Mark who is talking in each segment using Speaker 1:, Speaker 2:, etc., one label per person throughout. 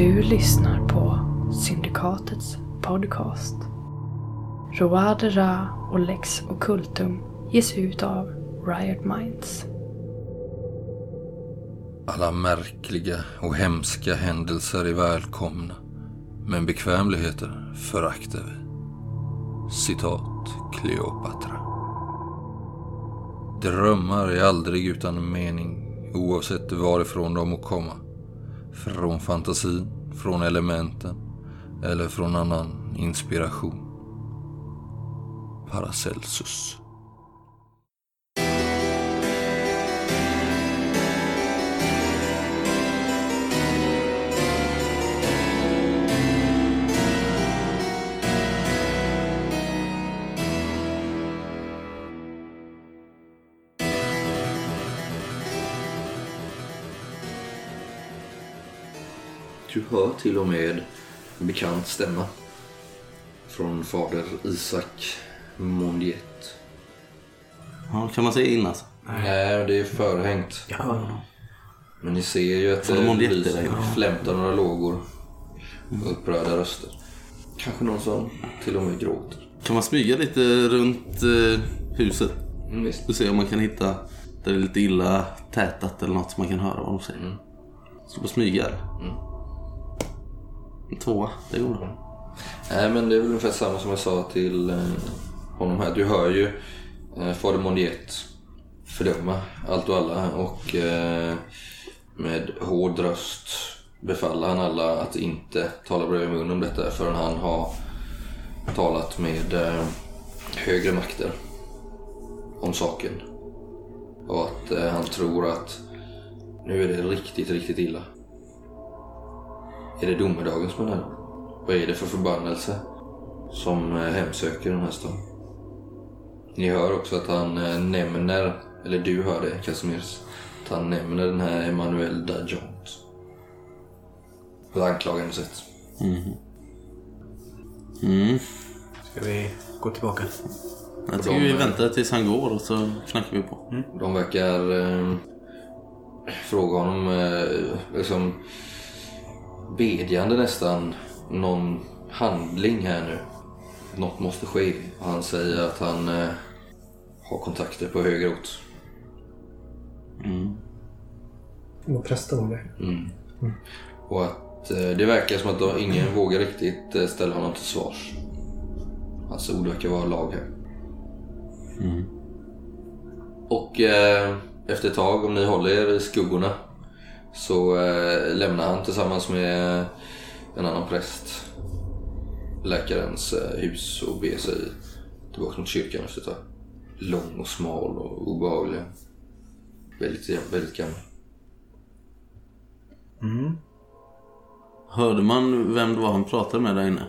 Speaker 1: Du lyssnar på Syndikatets podcast. Roade Ra och Lex Occultum ges ut av Riot Minds.
Speaker 2: Alla märkliga och hemska händelser är välkomna, men bekvämligheter föraktar vi. Citat Kleopatra. Drömmar är aldrig utan mening, oavsett varifrån de må komma. Från fantasin, från elementen eller från annan inspiration. Paracelsus. Du hör till och med en bekant stämma. Från fader Isak Mondiet.
Speaker 3: Ja, kan man se in alltså?
Speaker 2: Nej, det är förhängt.
Speaker 4: Honom.
Speaker 2: Men ni ser ju att det
Speaker 3: Mondiet
Speaker 2: lyser- flämtar några lågor. Och upprörda röster. Kanske någon som till och med gråter.
Speaker 3: Kan man smyga lite runt eh, huset?
Speaker 2: Mm, visst.
Speaker 3: Och se om man kan hitta där det är lite illa tätat eller något som man kan höra vad de säger.
Speaker 2: Mm.
Speaker 3: Så på smyga eller? Tvåa, det gjorde hon.
Speaker 2: Nej, men det är väl ungefär samma som jag sa till eh, honom här. Du hör ju eh, fader Mondiet fördöma allt och alla och eh, med hård röst befaller han alla att inte tala bredvid mun om detta förrän han har talat med eh, högre makter om saken. Och att eh, han tror att nu är det riktigt, riktigt illa. Är det domedagen som är nära? Vad är det för förbannelse som eh, hemsöker den här staden? Ni hör också att han eh, nämner, eller du hör det Casimirs, att han nämner den här Emmanuel Dajont. På ett anklagande sätt.
Speaker 3: Mm.
Speaker 4: Ska vi gå tillbaka?
Speaker 3: Jag tycker vi väntar tills han går och så knackar vi på.
Speaker 2: De verkar eh, fråga honom eh, liksom bedjande nästan någon handling här nu. Något måste ske. Och han säger att han eh, har kontakter på högre ort.
Speaker 5: Vad prästen om det.
Speaker 2: Och att eh, det verkar som att då ingen vågar riktigt eh, ställa honom till svars. Hans ord verkar vara lag här. Och eh, efter ett tag, om ni håller er i skuggorna, så eh, lämnar han tillsammans med en annan präst läkarens eh, hus och beger sig tillbaka mot kyrkan efter ett. Lång och smal och obehaglig. Väldigt, väldigt gammal.
Speaker 3: Hörde man vem det var han pratade med där inne?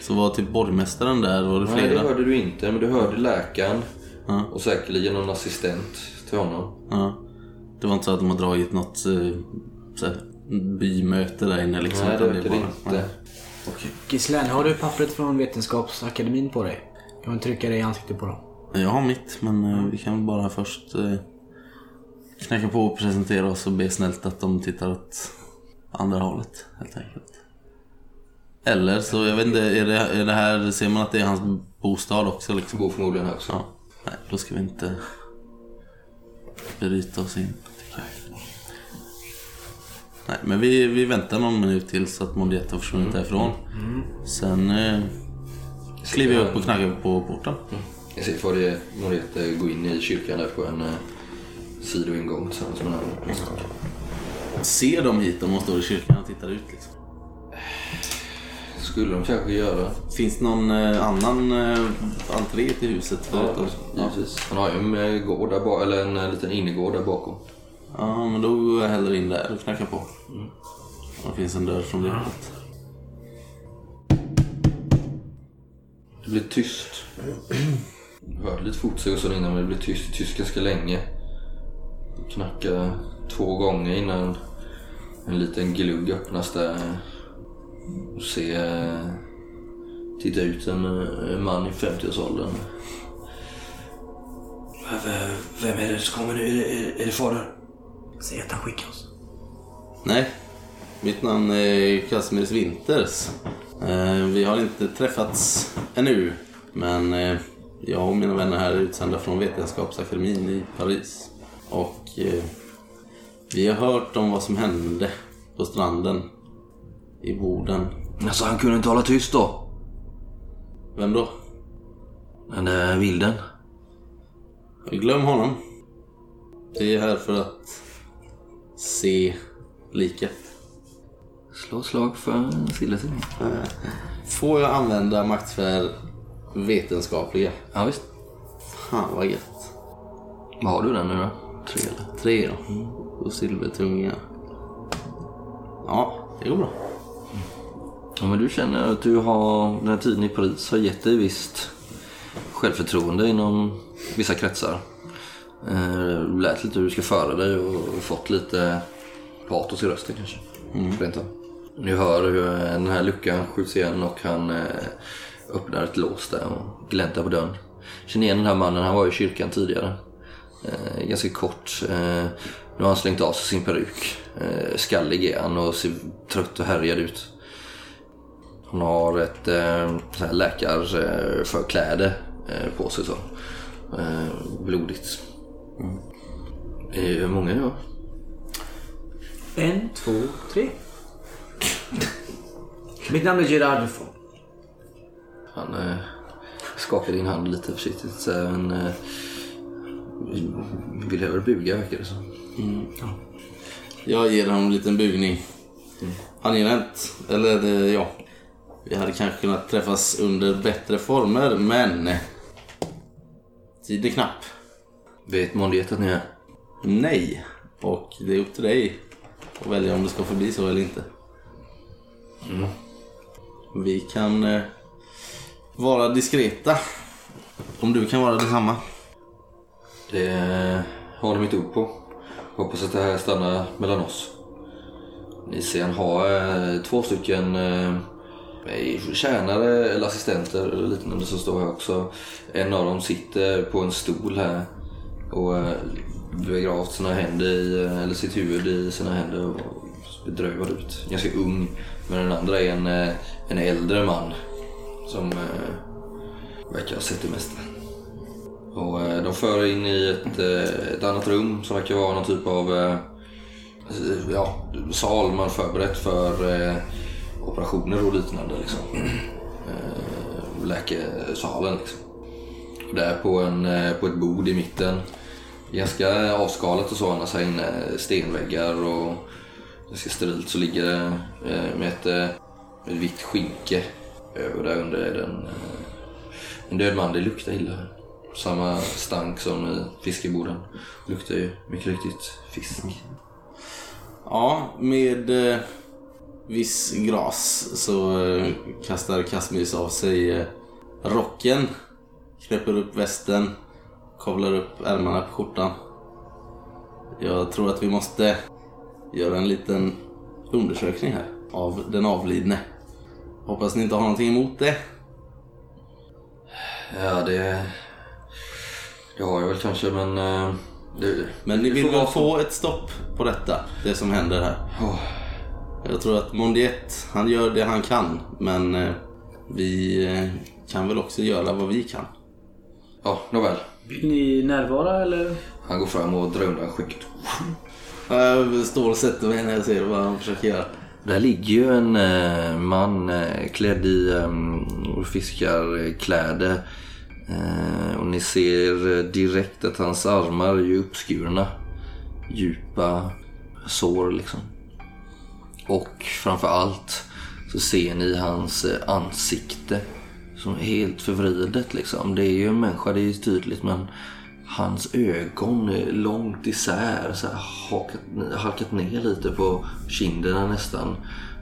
Speaker 3: Så var typ borgmästaren där, var det
Speaker 2: Nej, det
Speaker 3: flera?
Speaker 2: hörde du inte, men du hörde läkaren
Speaker 3: Ja.
Speaker 2: och säkerligen någon assistent till honom.
Speaker 3: Ja. Det var inte så att de har dragit något eh, så här, bymöte där inne liksom?
Speaker 2: Nej, det
Speaker 3: är
Speaker 2: det
Speaker 3: bara-
Speaker 2: inte.
Speaker 3: Okej.
Speaker 4: Gislen, har du pappret från Vetenskapsakademin på dig? Jag kan trycka det i ansiktet på dem.
Speaker 3: Jag har mitt, men eh, vi kan väl bara först eh, knacka på och presentera oss och be snällt att de tittar åt andra hållet, helt enkelt. Eller så, jag vet inte, är det, är det här, ser man att det är hans bostad också liksom?
Speaker 2: Bor förmodligen här också.
Speaker 3: Ja. Nej, då ska vi inte bryta oss in. Nej, men vi, vi väntar någon minut till så att Mondiet har försvunnit därifrån. Sen eh, kliver jag upp och knackar på porten.
Speaker 2: Jag ser fader Morete gå in i kyrkan där på en eh, sidoingång tillsammans med en annan.
Speaker 3: Ser de hit om de står i kyrkan och tittar ut liksom?
Speaker 2: skulle de kanske göra.
Speaker 3: Finns det någon eh, annan eh, entré till huset förutom? Ja.
Speaker 2: Givetvis. Han har ju en eh, gård där eller en eh, liten innergård där bakom.
Speaker 3: Ja, men då går jag hellre in där och knackar på. Och det finns en dörr som blir öppet.
Speaker 2: Det blir tyst. Jag hörde lite fotsteg och så innan men det blir tyst, tyst ganska länge. Knacka två gånger innan en liten glugg öppnas där. Och se, titta ut en, en man i 50-årsåldern. Vem är det som kommer nu? Är det, är det fader?
Speaker 4: Säg att han skickar oss.
Speaker 3: Nej, Mitt namn är Casimirs Winters. Eh, Vi har inte träffats ännu, men eh, jag och mina vänner här är utsända från Vetenskapsakademin i Paris. Och eh, vi har hört om vad som hände på stranden i Boden.
Speaker 2: Alltså han kunde inte hålla tyst då.
Speaker 3: Vem då?
Speaker 2: Den där vilden.
Speaker 3: Glöm honom. Vi är här för att se liket.
Speaker 2: Slå slag för Silleting.
Speaker 3: Får jag använda maktsfär vetenskapliga?
Speaker 2: Ja visst.
Speaker 3: Fan vad gött.
Speaker 2: Vad har du den nu då? Tre eller?
Speaker 3: Tre då. Och silvertunga. Ja, det går bra.
Speaker 2: Ja, men du känner att du har, den här tiden i Paris har gett dig visst självförtroende inom vissa kretsar. Eh, lät lite hur du ska föra dig och fått lite patos i rösten kanske. Av. Nu hör hur den här luckan skjuts igen och han eh, öppnar ett lås där och gläntar på dörren. Känner igen den här mannen, han var i kyrkan tidigare. Eh, ganska kort. Eh, nu har han slängt av sig sin peruk. Eh, skallig är han och ser trött och härjad ut. Han har ett eh, läkarförkläde eh, på sig så. Eh, blodigt. Mm. Hur många är jag?
Speaker 4: En, två, tre. Mitt namn är Gerard Dufault.
Speaker 2: Han eh, skakar din hand lite försiktigt. Så här, men, eh, vill hellre buga verkar det som.
Speaker 3: Jag ger honom en liten bugning. Angenämt. Eller ja. Vi hade kanske kunnat träffas under bättre former, men... Tiden är knapp.
Speaker 2: Vet Mondiet att ni är?
Speaker 3: Nej. Och det är upp till dig att välja om det ska förbli så eller inte. Vi kan eh, vara diskreta. Om du kan vara detsamma.
Speaker 2: Det har de mitt ord på. Hoppas att det här stannar mellan oss. Ni ser han har eh, två stycken eh, tjänare eller assistenter eller liknande som står här också. En av dem sitter på en stol här och eh, begravt sina händer i, eh, eller sitt huvud i sina händer och ser bedrövad ut. Ganska ung. Men den andra är en, eh, en äldre man som eh, verkar ha sett det mesta. Och eh, de för in i ett, eh, ett annat rum som verkar vara någon typ av eh, ja, sal man förberett för eh, operationer och liknande. Liksom. Eh, läkesalen liksom. Där på, en, eh, på ett bord i mitten. Ganska avskalat och så annars här inne. Stenväggar och ganska sterilt så ligger det eh, med ett, eh, ett vitt skinke över där under är den en död man. Det luktar illa. Samma stank som i fiskeborden. Luktar ju mycket riktigt fisk.
Speaker 3: Ja, med eh, viss gras så eh, kastar Kasmis av sig eh, rocken, knäpper upp västen, kavlar upp ärmarna på skjortan. Jag tror att vi måste göra en liten undersökning här av den avlidne. Hoppas ni inte har någonting emot det.
Speaker 2: Ja, det... Det har jag väl kanske men... eh, Det,
Speaker 3: Men ni
Speaker 2: det
Speaker 3: vill
Speaker 2: får
Speaker 3: väl
Speaker 2: vara så.
Speaker 3: få ett stopp på detta, det som händer här.
Speaker 2: Åh,
Speaker 3: Jag tror att Mondiet, han gör det han kan, men eh, vi eh, kan väl också göra vad vi kan.
Speaker 2: Ja, nåväl.
Speaker 4: Vill ni närvara eller?
Speaker 2: Han går fram och drar undan skägget.
Speaker 3: Jag står och sätter mig när jag ser vad han försöker göra.
Speaker 2: Där ligger ju en eh, man eh, klädd i eh, fiskarkläder. Eh, och ni ser direkt att hans armar är uppskurna. Djupa sår liksom. Och framför allt så ser ni hans ansikte liksom helt förvridet liksom. Det är ju en människa, det är ju tydligt men hans ögon är långt isär, så här hakat, halkat ner lite på kinderna nästan.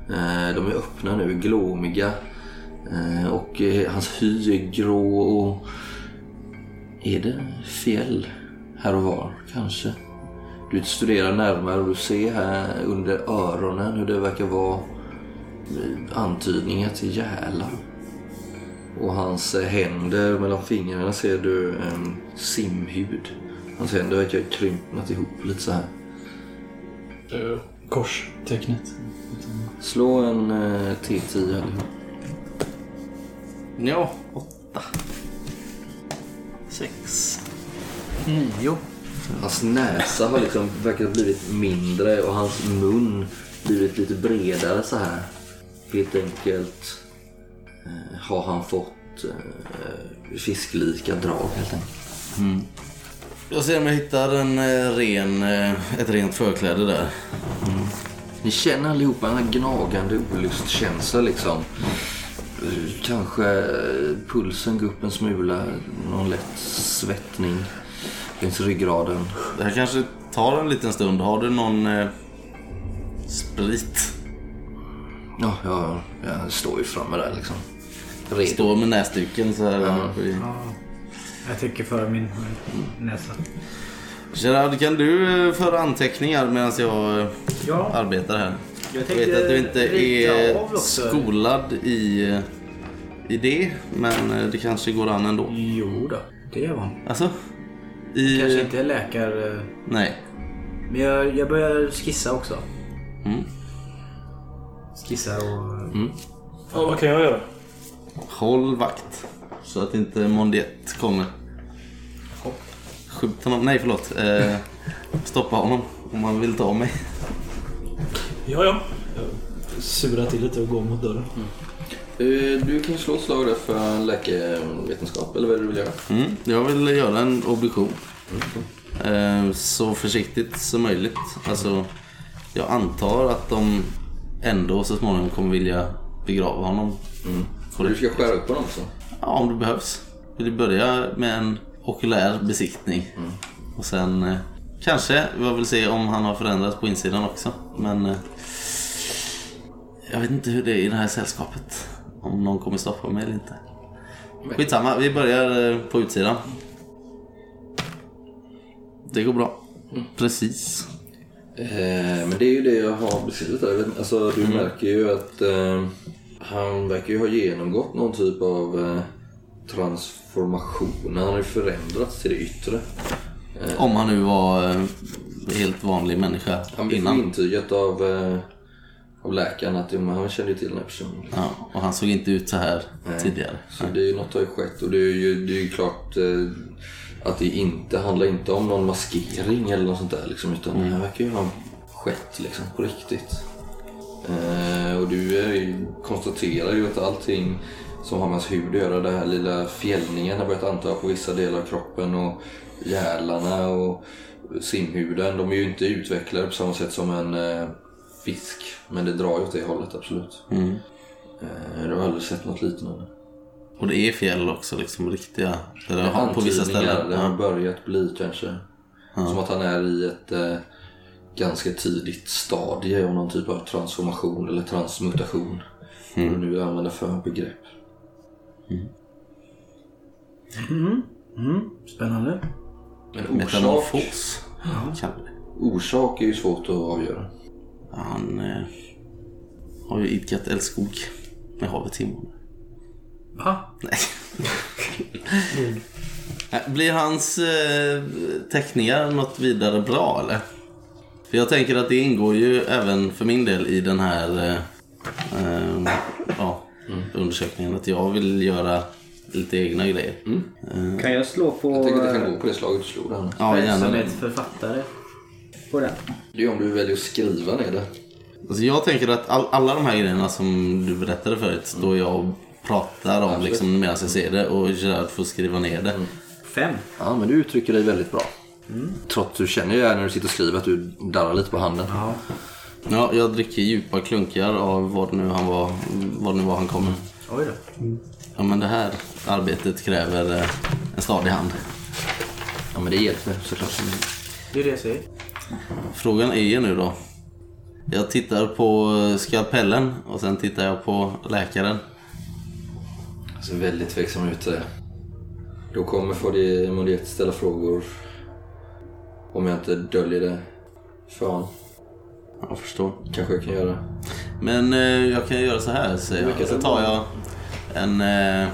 Speaker 2: Eh, De är öppna nu, glåmiga. Eh, Och eh, hans hy är grå och... Är det fjäll här och var kanske? Du studerar närmare och du ser här under öronen hur det verkar vara antydningar till gälar. Och hans eh, händer mellan fingrarna ser du en simhud. Hans händer verkar krympnat ihop lite så här.
Speaker 6: Korstecknet.
Speaker 2: Slå en eh, T10 allihop.
Speaker 3: Ja, åtta. Sex.
Speaker 4: Nio.
Speaker 2: Hans näsa har liksom verkar ha blivit mindre och hans mun blivit lite bredare så här. Helt enkelt har han fått eh, fisklika drag helt enkelt.
Speaker 3: Jag ser om jag hittar en eh, ren, eh, ett rent förkläde där.
Speaker 2: Ni känner allihopa den här gnagande olustkänsla liksom. Eh, Kanske eh, pulsen går upp en smula, någon lätt svettning längs ryggraden.
Speaker 3: Det här kanske tar en liten stund. Har du någon eh, sprit?
Speaker 2: Ja, jag, jag står ju framme där liksom. Redo.
Speaker 3: Står med näsduken så här.
Speaker 4: Ja. Jag trycker för min näsa.
Speaker 3: Gerard, kan du eh, föra anteckningar medan jag eh,
Speaker 4: Ja,
Speaker 3: arbetar här?
Speaker 4: jag
Speaker 3: Jag vet att du inte är skolad i, eh, i det, men eh, det kanske går an ändå.
Speaker 4: Jo då, det är man.
Speaker 3: Alltså? I...
Speaker 4: Kanske inte är läkare...
Speaker 3: Nej.
Speaker 4: Men jag, jag börjar skissa också.
Speaker 3: Mm.
Speaker 4: Skissa och...
Speaker 6: Ja, vad kan jag göra?
Speaker 3: Håll vakt. Så att inte Mondiet kommer. Skjut honom. Nej, förlåt. Eh, stoppa honom om han vill ta mig.
Speaker 6: Ja, ja. Jag surar till lite och går mot dörren.
Speaker 2: Eh, Du kan slå ett slag där för läkevetenskap, eller vad är det du vill göra?
Speaker 3: Mm. Jag vill göra en obduktion. Eh, så försiktigt som möjligt. Alltså, jag antar att de ändå så småningom kommer vilja begrava honom.
Speaker 2: Och du ska skära upp honom också?
Speaker 3: Ja, om det behövs. Vill du börja med en okulär besiktning. Och sen eh, kanske, jag vill se om han har förändrats på insidan också. Men eh, jag vet inte hur det är i det här sällskapet. Om någon kommer stoppa mig eller inte. Skitsamma, vi börjar eh, på utsidan. Det går bra. Precis.
Speaker 2: Eh, men det är ju det jag har beskrivit där. Alltså, du märker ju att eh, han verkar ju ha genomgått någon typ av eh, transformation. Han har ju förändrats till det yttre.
Speaker 3: Om han nu var eh, helt vanlig människa
Speaker 2: Han blev
Speaker 3: innan.
Speaker 2: intygat av, eh, av läkaren att han kände ju till den här personen.
Speaker 3: Ja, och han såg inte ut så här tidigare.
Speaker 2: Så det är ju något har ju skett och det är ju, det är ju klart eh, att det inte handlar inte om någon maskering eller något sånt där liksom, utan det här verkar ju ha skett liksom på riktigt. Eh, och du ju, konstaterar ju att allting som har med hans hud att göra, den här lilla fjällningen har börjat anta på vissa delar av kroppen och gärlarna och simhuden, de är ju inte utvecklade på samma sätt som en eh, fisk. Men det drar ju åt det hållet absolut.
Speaker 3: Mm.
Speaker 2: Eh, du har aldrig sett något liknande.
Speaker 3: Och det är fjäll också, liksom riktiga. Eller,
Speaker 2: Det
Speaker 3: ja, på vissa ställen.
Speaker 2: Det har
Speaker 3: Ja.
Speaker 2: börjat bli kanske. Som att han är i ett eh, ganska tidigt stadie av någon typ av transformation eller transmutation. Vad du nu använder för begrepp.
Speaker 4: Spännande.
Speaker 2: Men orsak,
Speaker 3: det.
Speaker 2: orsak är ju svårt att avgöra.
Speaker 3: Han eh, har ju idkat älskog med havet himmel.
Speaker 4: Va?
Speaker 3: Nej. Nej, Blir hans eh, teckningar något vidare bra eller? För jag tänker att det ingår ju även för min del i den här eh, eh, ja, undersökningen. Att jag vill göra lite egna grejer.
Speaker 4: Kan jag slå på
Speaker 2: Jag tänker att det kan gå på det slaget du slog där.
Speaker 3: Ja, gärna det.
Speaker 4: verksamhetsförfattare? På den?
Speaker 2: Det är om du väljer att skriva ner det.
Speaker 3: Alltså jag tänker att all, alla de här grejerna som du berättade förut står jag och pratar om liksom, medan jag ser det och Gerard får skriva ner det.
Speaker 4: Fem.
Speaker 2: Ja, men du uttrycker dig väldigt bra. Trots du känner ju när du sitter och skriver att du darrar lite på handen.
Speaker 4: Ja.
Speaker 3: Ja, jag dricker djupa klunkar av vad nu han var, vad nu var han kommer.
Speaker 4: Oj då.
Speaker 3: Ja men det här arbetet kräver eh, en stadig hand.
Speaker 2: Ja, men det hjälper såklart.
Speaker 4: Det är det jag säger.
Speaker 3: Frågan är ju nu då. Jag tittar på eh, skalpellen och sen tittar jag på läkaren.
Speaker 2: Jag ser väldigt tveksam ut. Då kommer Fodie Mondiet ställa frågor. Om jag inte döljer det för honom.
Speaker 3: Jag förstår.
Speaker 2: Kanske jag kan göra.
Speaker 3: Men eh, jag kan göra så här säger jag. Så tar jag en, eh,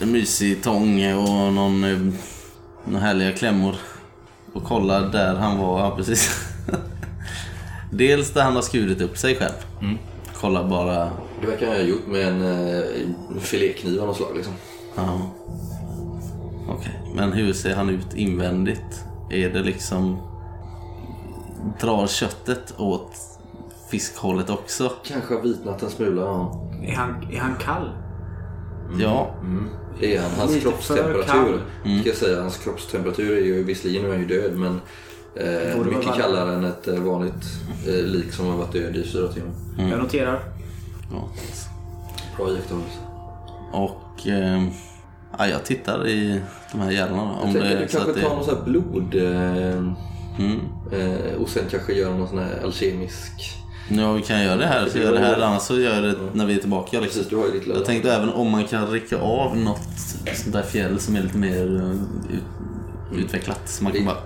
Speaker 3: en mysig tång och någon, eh, några härliga klämmor. Och kollar där han var. Ja, precis. Dels där han har skurit upp sig själv. Kolla bara.
Speaker 2: Det verkar han ha gjort med en eh, filékniv av något slag liksom.
Speaker 3: Ja. Okej, men hur ser han ut invändigt? Är det liksom... Drar köttet åt fiskhållet också?
Speaker 2: Kanske har vitnat en smula, ja.
Speaker 4: Är han, är han kall?
Speaker 3: Ja.
Speaker 2: Det är han. Hans
Speaker 4: Lite
Speaker 2: kroppstemperatur.
Speaker 4: kall.
Speaker 2: Ska jag säga. Hans kroppstemperatur är ju visserligen nu är han ju död men eh, mycket
Speaker 4: vara
Speaker 2: kallare än ett eh, vanligt eh, lik som har varit död i fyra timmar.
Speaker 4: Jag noterar.
Speaker 3: ja.
Speaker 2: Bra iakttagelse.
Speaker 3: Och... Eh, ja, jag tittar i de här hjärnorna. Om
Speaker 2: Jag tänker
Speaker 3: det
Speaker 2: du
Speaker 3: är så att
Speaker 2: kanske
Speaker 3: det...
Speaker 2: tar någon sån här blod eh,
Speaker 3: Mm.
Speaker 2: eh, och sen kanske gör någon sån här alkemisk...
Speaker 3: Ja, vi kan göra det här. Så gör det här, annars så gör jag det när vi är tillbaka. Liksom.
Speaker 2: Precis, du har ju ditt
Speaker 3: Jag tänkte även om man kan rycka av något sånt där fjäll som är lite mer eh, ut, utvecklat. Så man kan bara...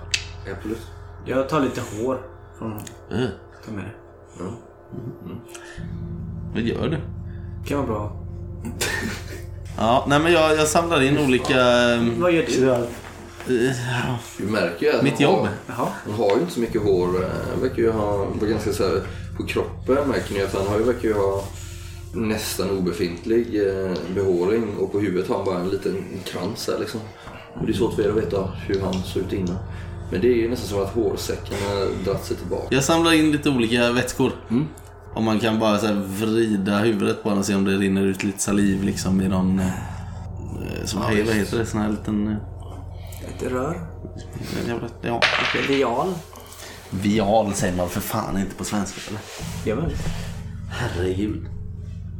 Speaker 2: Absolut.
Speaker 4: Jag tar lite hår från honom.
Speaker 3: Uh,
Speaker 4: Ta med det.
Speaker 3: vad gör du?
Speaker 4: kan vara bra.
Speaker 3: Ja, nej men jag, jag samlar in olika... eh,
Speaker 4: Vad gör du?
Speaker 3: eh,
Speaker 2: Du märker ju att
Speaker 3: Mitt jobb.
Speaker 2: Har,
Speaker 4: Jaha.
Speaker 2: han har ju inte så mycket hår. eh, Han verkar ju ha... Var ganska så här, på kroppen märker ni att han har ju, verkar ju ha nästan obefintlig eh, behåring och på huvudet har han bara en liten krans här liksom. Och det är svårt för er att veta hur han såg ut innan. Men det är ju nästan som att hårsäcken har dragit sig tillbaka.
Speaker 3: Jag samlar in lite olika vätskor. Om man kan bara så här vrida huvudet på den och se om det rinner ut lite saliv liksom i någon... eh, Som, hej, vad heter det? Sån här liten... eh,
Speaker 4: Ett rör.
Speaker 3: Ja,
Speaker 4: Vial.
Speaker 3: Vial säger man för fan inte på svenska eller?
Speaker 4: Gör väl?
Speaker 3: Herregud.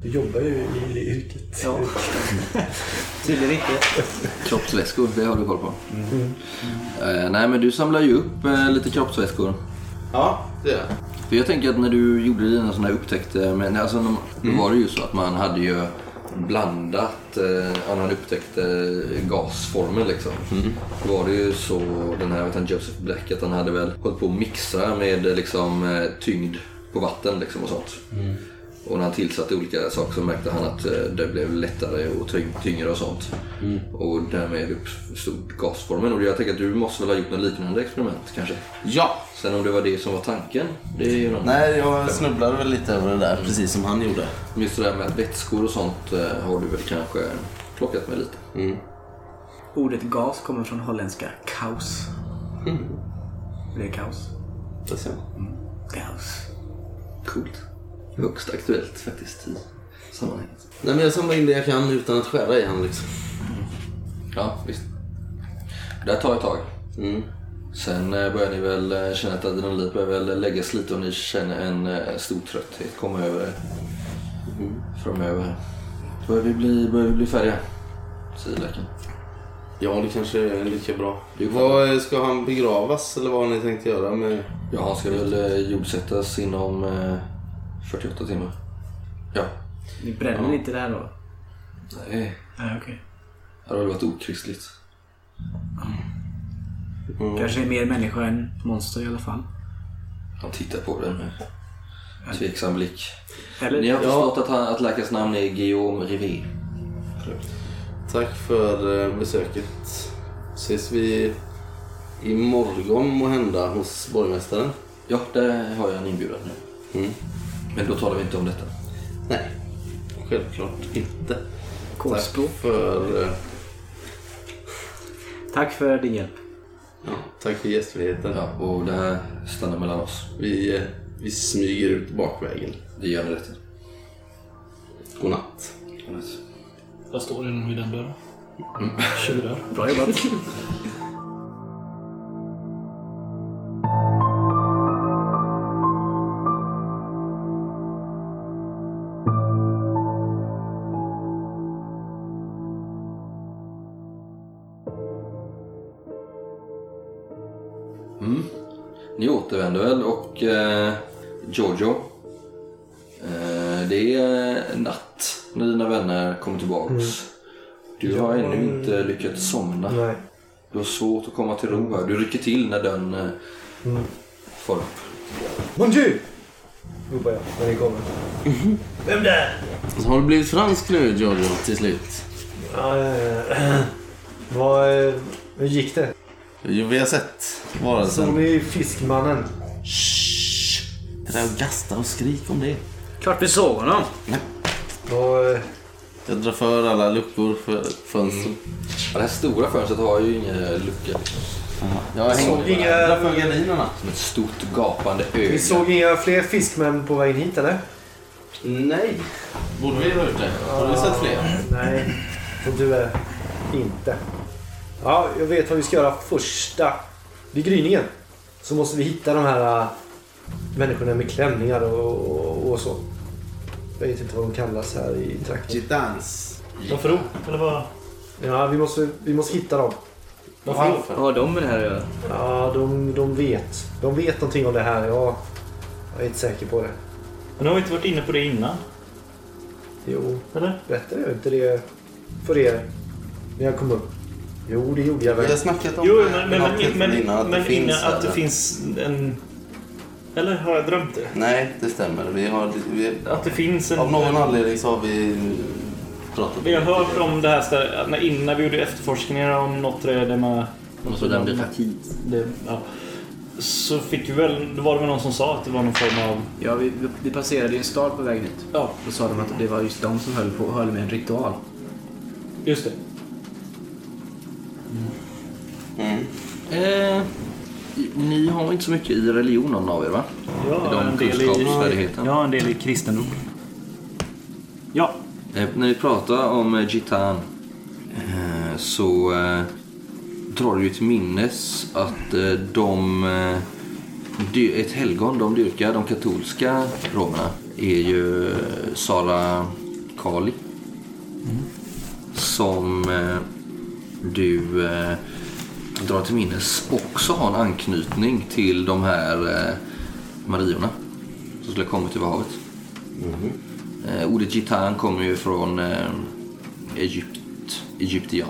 Speaker 5: Du jobbar ju i yrket.
Speaker 4: Ja. Tydligen inte.
Speaker 2: Kroppsvätskor, det har du koll på. Eh, nej men du samlar ju upp eh, lite kroppsvätskor.
Speaker 3: Ja, det är det.
Speaker 2: För jag tänker att när du gjorde dina sådana här upptäckter, men alltså, man- då var det ju så att man hade ju blandat, eh, ja, när han upptäckte gasformen liksom. Då var det ju så, den här vet han, Joseph Black, att han hade väl hållit på att mixa med eh, liksom eh, tyngd på vatten liksom och sånt. Och när han tillsatte olika saker så märkte han att eh, det blev lättare och tyng- tyngre och sånt. Och därmed uppstod gasformen. Och jag tänker att du måste väl ha gjort något liknande experiment kanske?
Speaker 3: Ja.
Speaker 2: Sen om det var det som var tanken, det är ju någon...
Speaker 3: Nej, jag snubblade väl lite över det där, precis som han gjorde.
Speaker 2: Just det där med vätskor och sånt eh, har du väl kanske plockat med lite.
Speaker 4: Ordet gas kommer från holländska kaos. Det är kaos.
Speaker 3: Det ser
Speaker 4: Kaos.
Speaker 2: Coolt. Högst aktuellt faktiskt i sammanhanget.
Speaker 3: Nej men jag samlar in det jag kan utan att skära i han liksom.
Speaker 2: Ja, visst. Det här tar ett tag.
Speaker 3: Mm.
Speaker 2: Sen eh, börjar ni väl eh, känna att adrenalinet börjar väl läggas lite och ni känner en eh, stor trötthet komma över er. Framöver här. Börjar vi bli, börjar vi bli färdiga? Säger läkaren.
Speaker 3: Ja, det kanske är lika bra. Vad, ska han begravas eller vad har ni tänkt göra med...
Speaker 2: Ja, han ska väl jordsättas inom eh, 48 timmar. Ja.
Speaker 4: Ni bränner inte det här då?
Speaker 2: Nej,
Speaker 4: Nej, okej.
Speaker 2: det hade varit okristligt.
Speaker 4: Kanske är mer människa än monster i alla fall.
Speaker 2: Han tittar på det med tveksam blick.
Speaker 4: Eller?
Speaker 2: Ni har förstått att, han, att läkarens namn är Guillaume Rivet.
Speaker 3: Tack för eh, besöket. Ses vi imorgon må hända hos borgmästaren?
Speaker 2: Ja, där har jag en inbjudan nu.
Speaker 3: Mm.
Speaker 2: Men då talar vi inte om detta.
Speaker 3: Nej, självklart inte.
Speaker 4: Kodspråk.
Speaker 3: Tack för, eh,
Speaker 4: Tack för din hjälp.
Speaker 3: ja, tack för gästfriheten.
Speaker 2: Ja, och det här stannar mellan oss.
Speaker 3: Vi, eh, vi smyger ut bakvägen.
Speaker 2: Det gör ni rätt i.
Speaker 3: Godnatt.
Speaker 6: Jag står inne vid den dörren. Tjurar.
Speaker 4: Bra jobbat.
Speaker 2: Inte lyckats somna.
Speaker 5: Nej.
Speaker 2: Du har svårt att komma till ro här. Du rycker till när dörren eh, får upp.
Speaker 5: Mon Dieu! Ropar jag när ni kommer. Vem där?
Speaker 3: Har du blivit fransk nu Giorgio till slut?
Speaker 5: Ja, ja, ja. Vad... eh, Hur gick det?
Speaker 3: Jo, vi har sett varelsen.
Speaker 5: Såg ni Fiskmannen?
Speaker 3: Sitter där och gastar och skrik om det.
Speaker 4: Klart vi såg honom.
Speaker 5: Och, eh,
Speaker 3: Jag drar för alla luckor för fönster.
Speaker 2: Ja, det här stora fönstret har ju ingen lucka.
Speaker 3: Jag
Speaker 5: såg inga-
Speaker 3: drar för gardinerna.
Speaker 2: Som ett stort gapande öga.
Speaker 5: vi såg inga fler fiskmän på vägen hit eller?
Speaker 3: Nej. Borde vi ha gjort det? Har du sett fler?
Speaker 5: Nej, som du är inte. Ja, jag vet vad vi ska göra första. Vid gryningen så måste vi hitta de här äh, människorna med klänningar och, och, och så. Jag vet inte vad de kallas här i trakten.
Speaker 3: Gitans.
Speaker 6: Varför då? Eller vad?
Speaker 5: Ja, vi måste, vi måste hitta dem.
Speaker 6: Varför då?
Speaker 4: Vad har de med det här att göra?
Speaker 5: Ja, de, de vet. De vet någonting om det här. Ja, jag är inte säker på det.
Speaker 6: Men har vi inte varit inne på det innan?
Speaker 5: Jo,
Speaker 6: Eller?
Speaker 5: berättade jag inte det för er när jag kom upp? Jo, det gjorde jag
Speaker 3: Vi
Speaker 5: väl.
Speaker 3: har snackat om
Speaker 6: Jo,
Speaker 3: det
Speaker 6: men,
Speaker 3: vid
Speaker 6: men, men, men,
Speaker 3: innan att
Speaker 6: men
Speaker 3: det finns
Speaker 6: innan att det finns en... Eller har jag drömt det?
Speaker 3: Nej, det stämmer. Vi har, vi,
Speaker 6: Att det finns en...
Speaker 3: av någon anledning så har vi pratat om
Speaker 6: Vi har hört om det här stället, när- innan vi gjorde efterforskningar om något träd man...
Speaker 2: Och så den tid.
Speaker 6: Det, ja. Så fick vi väl, då var det väl någon som sa att det var någon form av...
Speaker 4: Ja, vi, vi passerade en stad på vägen hit.
Speaker 6: Ja,
Speaker 4: Då sa de att det var just de som höll, på, höll med en ritual.
Speaker 6: just det.
Speaker 3: Mm.
Speaker 2: Eh, ni har inte så mycket i religion någon av er va?
Speaker 6: Jag
Speaker 2: I
Speaker 6: har
Speaker 2: de
Speaker 6: en del i, jag har en del i kristendom. Ja,
Speaker 2: Eh, när vi pratar om eh, Gitan eh, så eh, drar ju till minnes att eh, de... Eh, ett helgon de dyrkar, de katolska romerna, är ju eh, Sara Kali. Som eh, du drar till minnes också har en anknytning till de här eh, Mariorna som skulle komma till havet. Eh, ordet gitan kommer ju från eh, Egypt, egyptian.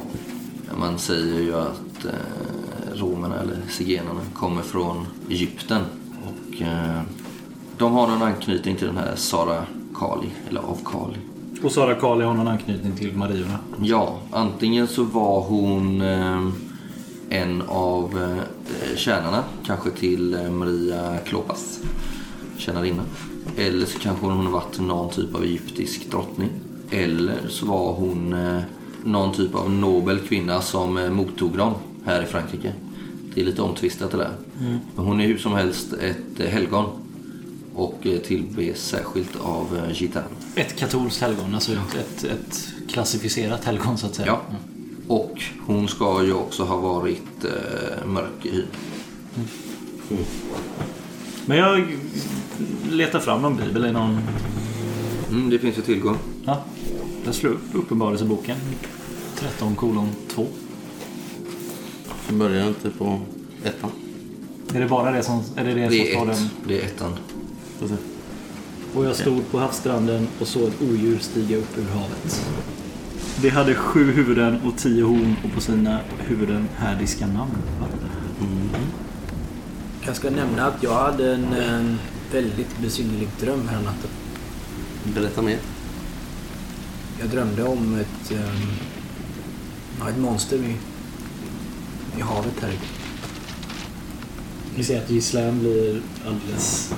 Speaker 2: Man säger ju att eh, romerna eller zigenarna kommer från Egypten. Och eh, de har någon anknytning till den här Sara Kali, eller av Kali.
Speaker 6: och Sara Kali har någon anknytning till Mariorna.
Speaker 2: Ja, antingen så var hon eh, en av eh, tjänarna, kanske till eh, Maria Klopas, tjänarinna. Eller så kanske hon har varit någon typ av egyptisk drottning. Eller så var hon eh, någon typ av nobel kvinna som eh, mottog dem här i Frankrike. Det är lite omtvistat det där. Men hon är hur som helst ett eh, helgon och eh, tillbes särskilt av eh, Gitan.
Speaker 6: Ett katolskt helgon, alltså ett, ett, ett klassificerat helgon så att säga.
Speaker 2: Ja. Och hon ska ju också ha varit eh, mörk i hyn.
Speaker 6: Men jag letar fram någon bibel i någon...
Speaker 2: Mm, det finns ju tillgång.
Speaker 6: Ja, jag slår upp Uppenbarelseboken. 13 kolon 2.
Speaker 3: Vi börjar inte på ettan.
Speaker 6: Är det bara det som, är det det
Speaker 2: Det
Speaker 6: som står den?
Speaker 2: Det är ettan.
Speaker 6: Och jag stod på havsstranden och såg ett odjur stiga upp ur havet. Det hade sju huvuden och tio horn och på sina huvuden härdiska namn.
Speaker 4: Jag ska nämna att jag hade en, en väldigt besynnerlig dröm här natten.
Speaker 3: Berätta mer.
Speaker 4: Jag drömde om ett, ja, ett monster i, i havet här.
Speaker 6: Vi ser att gisslan blir alldeles...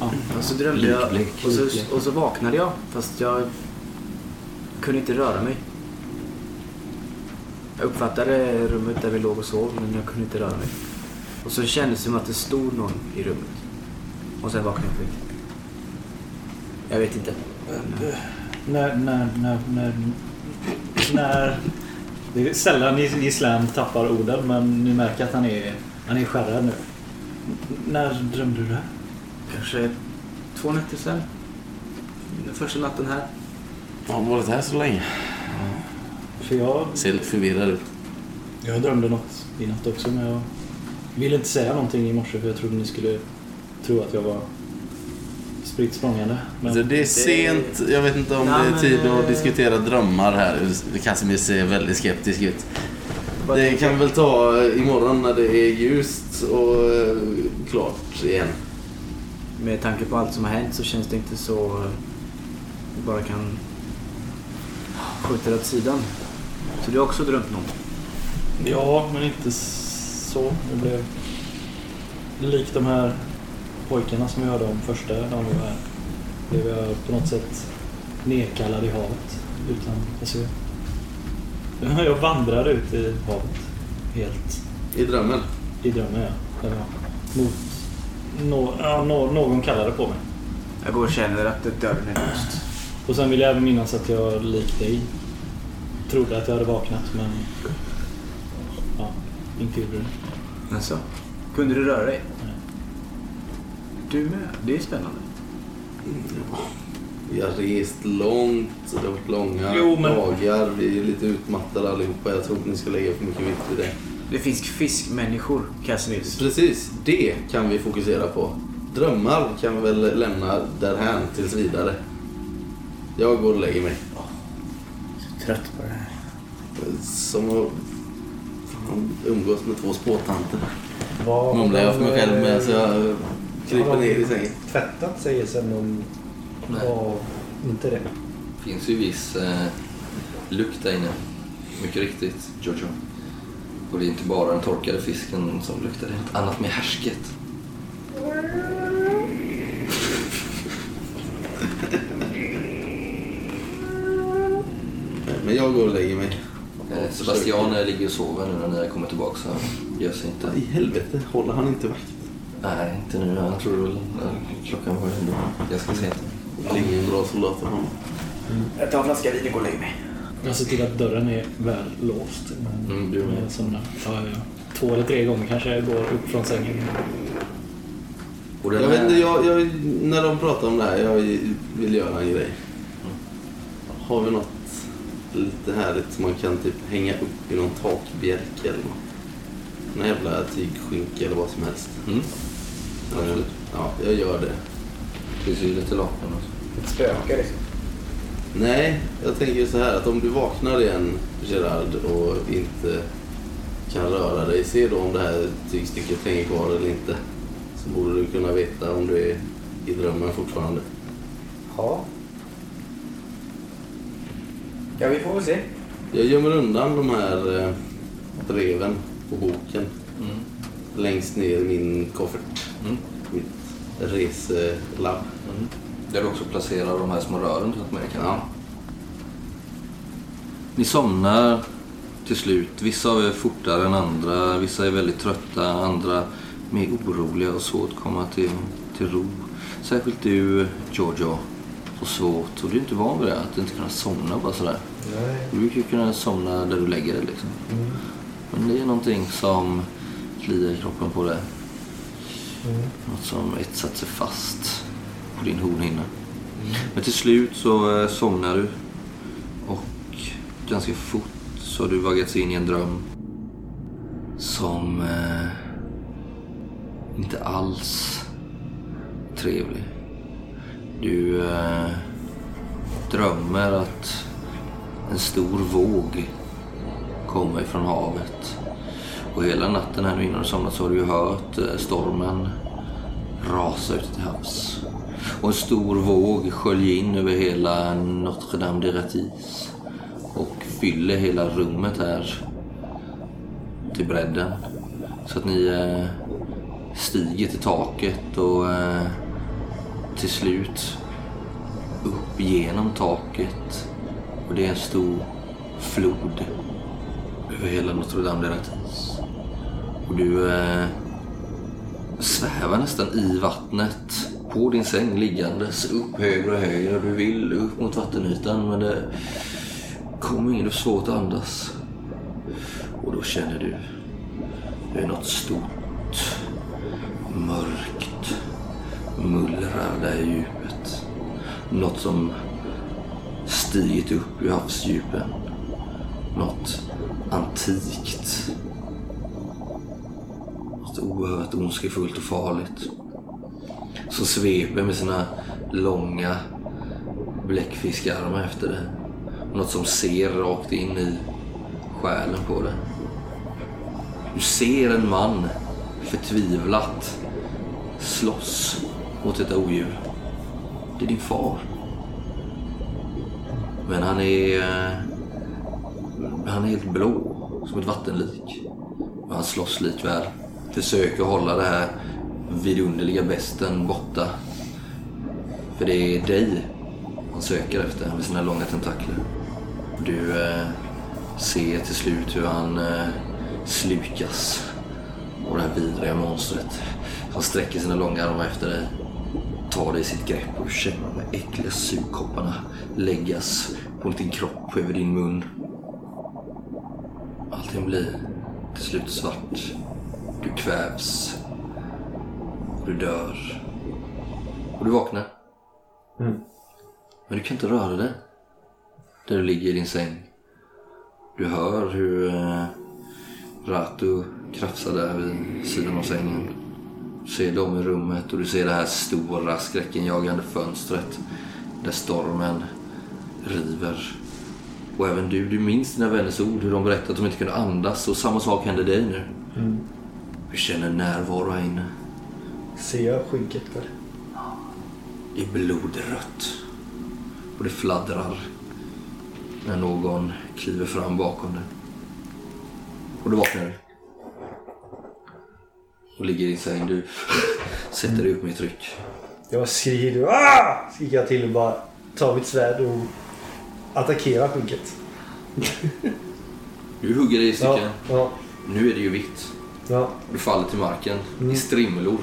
Speaker 6: Ja.
Speaker 4: Och så drömde jag och så, och så vaknade jag fast jag kunde inte röra mig. Jag uppfattade rummet där vi låg och sov men jag kunde inte röra mig. Och så kändes det som att det stod någon i rummet. Och sen vaknade jag på riktigt. Jag vet inte.
Speaker 6: När, när, när, när, när... Det är sällan gisslan tappar orden men ni märker att han är, han är skärrad nu. När drömde du det? här?
Speaker 4: Kanske två nätter sen. Den första natten här.
Speaker 3: Har varit här så länge.
Speaker 6: För jag,
Speaker 3: Ser lite förvirrad ut.
Speaker 6: jag drömde något i natt också men jag ville inte säga någonting i morse för jag trodde ni skulle tro att jag var spritt språngande. Men
Speaker 3: Alltså, det är sent. Jag vet inte om
Speaker 4: Nej,
Speaker 3: det är
Speaker 4: men,
Speaker 3: tid att
Speaker 4: eh,
Speaker 3: diskutera drömmar här. Casimir ser väldigt skeptisk ut. Det kan väl ta imorgon när det är ljust och eh, klart igen.
Speaker 4: Med tanke på allt som har hänt så känns det inte så... eh, Vi bara kan skjuta det åt sidan. Så du har också drömt något?
Speaker 6: Ja, men inte så. Det blev likt de här pojkarna som vi hörde om första dagen vi var här blev jag på något sätt nedkallad i havet. Utan, alltså, jag- jag vandrade ut i havet helt
Speaker 3: I drömmen?
Speaker 6: i drömmen. Ja. Mot nå, ja, nå, någon kallade på mig.
Speaker 4: Jag går och känner att dörren är låst.
Speaker 6: Och sen vill jag även minnas att jag likt dig trodde att jag hade vaknat men ja, inte gjorde det.
Speaker 4: Alltså, kunde du röra dig?
Speaker 6: Nej.
Speaker 4: Du med. Det är spännande.
Speaker 3: Vi har rest långt, det har varit långa
Speaker 6: Jo, men-
Speaker 3: dagar. Vi är lite utmattade allihopa. Jag tror inte ni ska lägga för mycket vikt vid det.
Speaker 4: Det finns fiskmänniskor, Casimir.
Speaker 3: Precis, det kan vi fokusera på. Drömmar kan vi väl lämna därhän tills vidare. Jag går och lägger mig.
Speaker 4: Trött på det här.
Speaker 3: Som att fan, umgås med två spåtanter.
Speaker 5: Vad
Speaker 3: Mumlar jag för mig själv med
Speaker 5: eh,
Speaker 3: så jag kryper ner i sängen.
Speaker 5: tvättat sig sen de
Speaker 2: Nej.
Speaker 5: var inte det.
Speaker 2: Det finns ju viss eh, lukt där inne. Mycket riktigt, Jojo. Och det är inte bara den torkade fisken som luktar, det är något annat med härsket.
Speaker 3: Men jag går och lägger mig.
Speaker 2: Eh, Sebastian eh, ligger och sover nu när ni har kommit tillbaka så han gör sig inte.
Speaker 3: I helvete, håller han inte vakt?
Speaker 2: Nej, inte nu. Jag tror väl eh, klockan var ändå ganska sent.
Speaker 3: Det ligger en bra soldat för honom.
Speaker 4: Jag tar en flaska vin och går och lägger mig.
Speaker 6: Jag ser till att dörren är väl låst. Men
Speaker 2: Mm, du med.
Speaker 6: jag. Ja, ja. Två eller tre gånger kanske jag går upp från sängen.
Speaker 2: Och
Speaker 3: Jag vet inte, jag, jag, när de pratar om det här, jag vill göra en grej. Har vi något lite härligt som man kan typ hänga upp i någon takbjälke eller något? Någon jävla tygskynke eller vad som helst.
Speaker 2: Mm. Absolut.
Speaker 3: Ja, jag gör det.
Speaker 2: Det finns ju lite lakan också.
Speaker 4: Ett spöke liksom.
Speaker 3: Nej, jag tänker så här att om du vaknar igen Gerard och inte kan röra dig, se då om det här tygstycket hänger kvar eller inte. Så borde du kunna veta om du är i drömmen fortfarande.
Speaker 4: Ja. Ja, vi får väl se.
Speaker 3: Jag gömmer undan de här eh, breven och boken
Speaker 2: Mm.
Speaker 3: längst ner i min koffert.
Speaker 2: Mm.
Speaker 3: Mitt reselabb.
Speaker 2: Mm. Där du också placerar de här små rören tagit med?
Speaker 3: Ja.
Speaker 2: Ni somnar till slut. Vissa av er fortare än andra. Vissa är väldigt trötta. Andra mer oroliga och svårt att komma till, till ro. Särskilt du, Giorgio. Så svårt. Och du är inte van vid det. Att inte kunna somna bara sådär.
Speaker 5: Nej.
Speaker 2: Du brukar ju kunna somna där du lägger dig liksom. Men det är någonting som kliar i kroppen på dig. Något som etsat sig fast på din hornhinna. Men till slut så eh, somnar du. Och ganska fort så har du vaggats in i en dröm. Som eh, inte alls trevlig. Du eh, drömmer att en stor våg kommer ifrån havet. Och hela natten här nu innan du somnat så har du ju hört eh, stormen rasa ute till havs. Och en stor våg sköljer in över hela Notre Dame de Ratis och fyller hela rummet här till bredden. Så att ni eh, stiger till taket och eh, till slut upp genom taket. Och det är en stor flod över hela Notre Dame de Ratis. Och du eh, svävar nästan i vattnet på din säng liggandes upp högre och högre. Du vill upp mot vattenytan men det kommer ingen, Du är svårt att andas. Och då känner du det är något stort, mörkt, mullrar där i djupet. Något som stigit upp ur havsdjupen. Något antikt. Något oerhört ondskefullt och farligt. Som sveper med sina långa bläckfiskarmar efter det. Något som ser rakt in i själen på det. Du ser en man förtvivlat slåss mot detta odjur. Det är din far. Men han är... Eh, han är helt blå, som ett vattenlik. Och han slåss likväl. Försöker hålla det här vidunderliga besten borta. För det är dig han söker efter med sina långa tentakler. Du eh, ser till slut hur han eh, slukas av det här vidriga monstret. Han sträcker sina långa armar efter dig, tar dig i sitt grepp och känner de äckliga sugkopparna läggas mot din kropp över din mun. Allting blir till slut svart. Du kvävs. Och du dör. Och du vaknar. Men du kan inte röra dig. Där du ligger i din säng. Du hör hur eh, Ratu krafsar där vid sidan av sängen. Ser dem i rummet och du ser det här stora skräckenjagande fönstret. Där stormen river. Och även du, du minns dina vänners ord, hur de berättade att de inte kunde andas. Och samma sak händer dig nu. Du känner närvaro här inne.
Speaker 5: Ser jag skynket där?
Speaker 2: Det är blodrött. Och det fladdrar när någon kliver fram bakom dig. Och du vaknar du. Och ligger i din säng. Du sätter dig upp med tryck.
Speaker 5: Jag skriker ah! Skriker jag till och bara tar mitt svärd och attackerar skynket.
Speaker 2: Du hugger dig i
Speaker 5: Ja,
Speaker 2: stycken.
Speaker 5: ja,
Speaker 2: Nu är det ju vitt.
Speaker 5: ja.
Speaker 2: Du faller till marken i strimlor.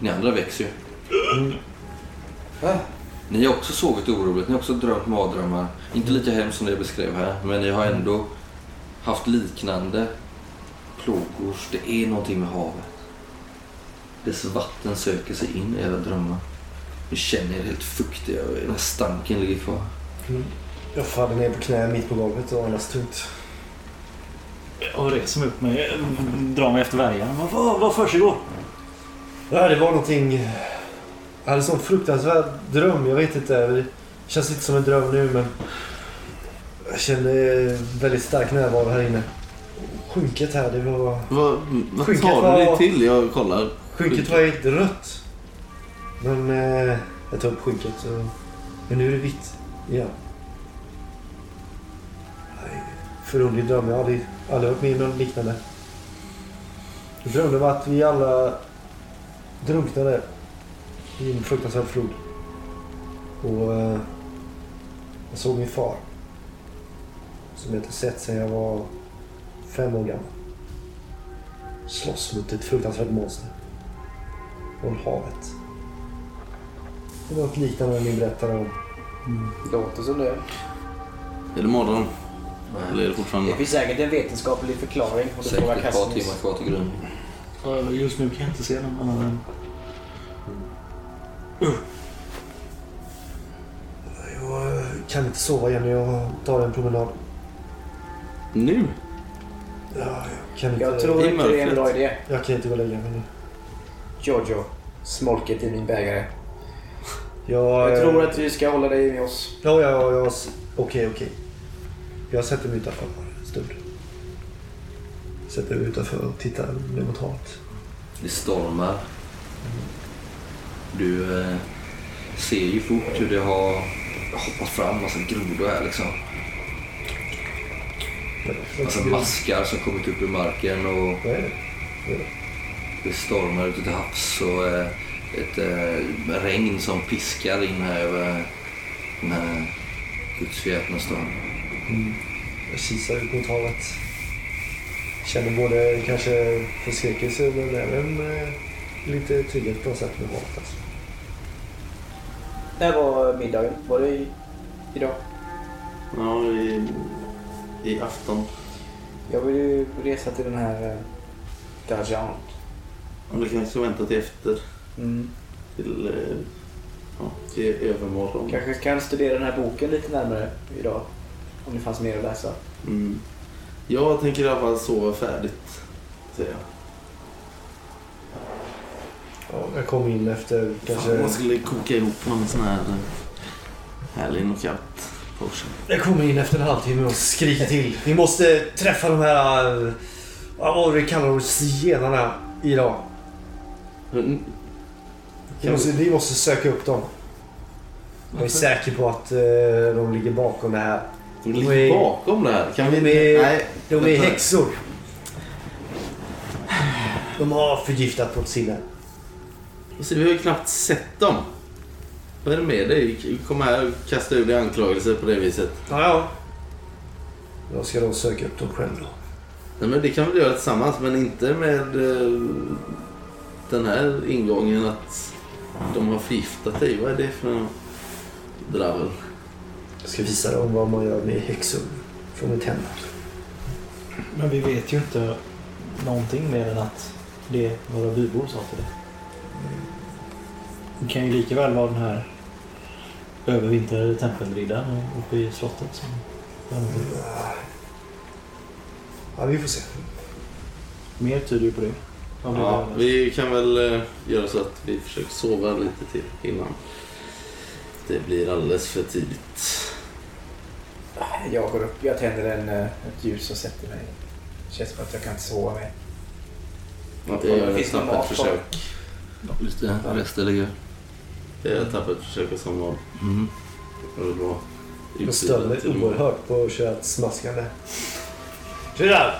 Speaker 2: Ni andra växer ju. Ni har också sovit oroligt. Ni har också drömt mardrömmar. Inte lika hemskt som det jag beskrev här. Men ni har ändå haft liknande plågor. Det är någonting med havet. Dess vatten söker sig in i era drömmar. Ni känner er helt fuktiga och den här stanken ligger kvar.
Speaker 5: Jag faller ner på knä mitt på golvet och andas tungt.
Speaker 6: Jag reser mig upp mig, drar mig efter värjan. Vad, vad, vad försiggår?
Speaker 5: Ja, det var någonting... Jag hade en sån fruktansvärd dröm. Jag vet inte. Det känns inte som en dröm nu men... Jag kände väldigt stark närvaro här inne. Skynket här, det var...
Speaker 3: Vad, vad tar
Speaker 5: var-
Speaker 3: du dig till? Jag kollar.
Speaker 5: Skynket var helt rött. Men eh, jag tar upp skynket Så... Men nu är det vitt igen. Nej, Förunderlig dröm. Jag har aldrig, aldrig varit med om något liknande. Jag drömde om att vi alla drunknade i en fruktansvärd flod. Och eh, jag såg min far. Som jag inte sett sedan jag var fem år gammal. Slåss mot ett fruktansvärt monster från havet. Det var något liknande ni berättade om.
Speaker 4: Låter som det.
Speaker 3: Är det morgon? Eller är det fortfarande
Speaker 4: Det finns säkert en vetenskaplig förklaring. Och det
Speaker 2: Säkert ett par timmar kvar till grund.
Speaker 6: Just nu kan jag inte se någon annan än...
Speaker 5: Jag kan inte sova igen. Jag tar en promenad.
Speaker 3: Nu?
Speaker 5: Ja, jag kan inte,
Speaker 4: Jag tror inte det är en bra idé.
Speaker 5: jag kan inte gå och lägga mig nu.
Speaker 4: Jojo. Smolket i min bägare.
Speaker 5: Jag,
Speaker 4: Jag
Speaker 5: eh,
Speaker 4: tror att vi ska hålla dig med oss.
Speaker 5: Ja, ja, ja. Okej, okej. Jag sätter mig utanför en stund. Sätter mig utanför och tittar ner mot havet.
Speaker 2: Det stormar. Du eh, ser ju fort hur det har hoppat fram massa grodor här liksom. Massa maskar som kommit upp ur marken och
Speaker 5: Vad är det?
Speaker 2: det stormar ute till havs och eh, ett eh, regn som piskar in här över den här gudsförgätna stan.
Speaker 5: Jag kisar ut mot havet. Känner både kanske förskräckelse men även eh, lite trygghet på något sätt med havet. Alltså.
Speaker 4: När var middagen? Var det i, idag?
Speaker 3: Ja, i, i afton.
Speaker 4: Jag vill ju resa till den här eh, Dajan.
Speaker 3: Ja, du kanske ska vänta till efter.
Speaker 4: Mm.
Speaker 3: Till, eh, ja, till övermorgon.
Speaker 4: Kanske kan studera den här boken lite närmare idag. Om det fanns mer att läsa.
Speaker 3: Mm. Jag tänker i alla fall sova färdigt. Säger jag.
Speaker 5: Ja, jag kom in efter kanske...
Speaker 3: Fan, man skulle koka ihop någon sån här eh, härlig knockout potion.
Speaker 5: Jag kommer in efter en halvtimme och skriker till. Vi måste träffa de här... eh, Vad var det vi kallar dem? Zigenarna idag.
Speaker 3: Mm,
Speaker 5: Vi måste, vi måste söka upp dem. Jag är säker på att eh, de ligger bakom det här.
Speaker 3: De
Speaker 5: De
Speaker 3: ligger
Speaker 5: är-
Speaker 3: bakom det här. Kan vi...
Speaker 5: De är,
Speaker 3: Nej,
Speaker 5: de är häxor. De har förgiftat vårt sinne.
Speaker 3: Alltså, vi har ju knappt sett dem. Vad är det med dig? Kom här och kasta ur dig anklagelser på det viset.
Speaker 5: Ja, ja. Jag ska då söka upp dem själv då.
Speaker 3: Nej, men det kan vi göra tillsammans, men inte med eh, den här ingången att de har förgiftat dig. Vad är det för dravel?
Speaker 5: Jag ska visa dem vad man gör med häxor från mitt hem.
Speaker 6: Men vi vet ju inte någonting mer än att det våra bybor sa till det. Det kan ju lika väl vara den här övervintrade tempelriddaren uppe i slottet som
Speaker 5: Ja, vi får se.
Speaker 6: Mer tyder ju på det.
Speaker 3: Ja,
Speaker 6: det?
Speaker 3: vi kan väl eh, göra så att vi försöker sova lite till innan det blir alldeles för tidigt.
Speaker 4: Jag går upp, jag tänder en, eh, ett ljus och sätter mig. Känns som att jag kan inte sova mer.
Speaker 3: Jag gör ett
Speaker 4: det
Speaker 3: tappert försök.
Speaker 2: Lite rester ligger.
Speaker 3: Jag gör ett tappert försök att somna om.
Speaker 2: Mm.
Speaker 3: Det är bra.
Speaker 5: Jag stör mig oerhört på att köra ett smaskande. Tjena!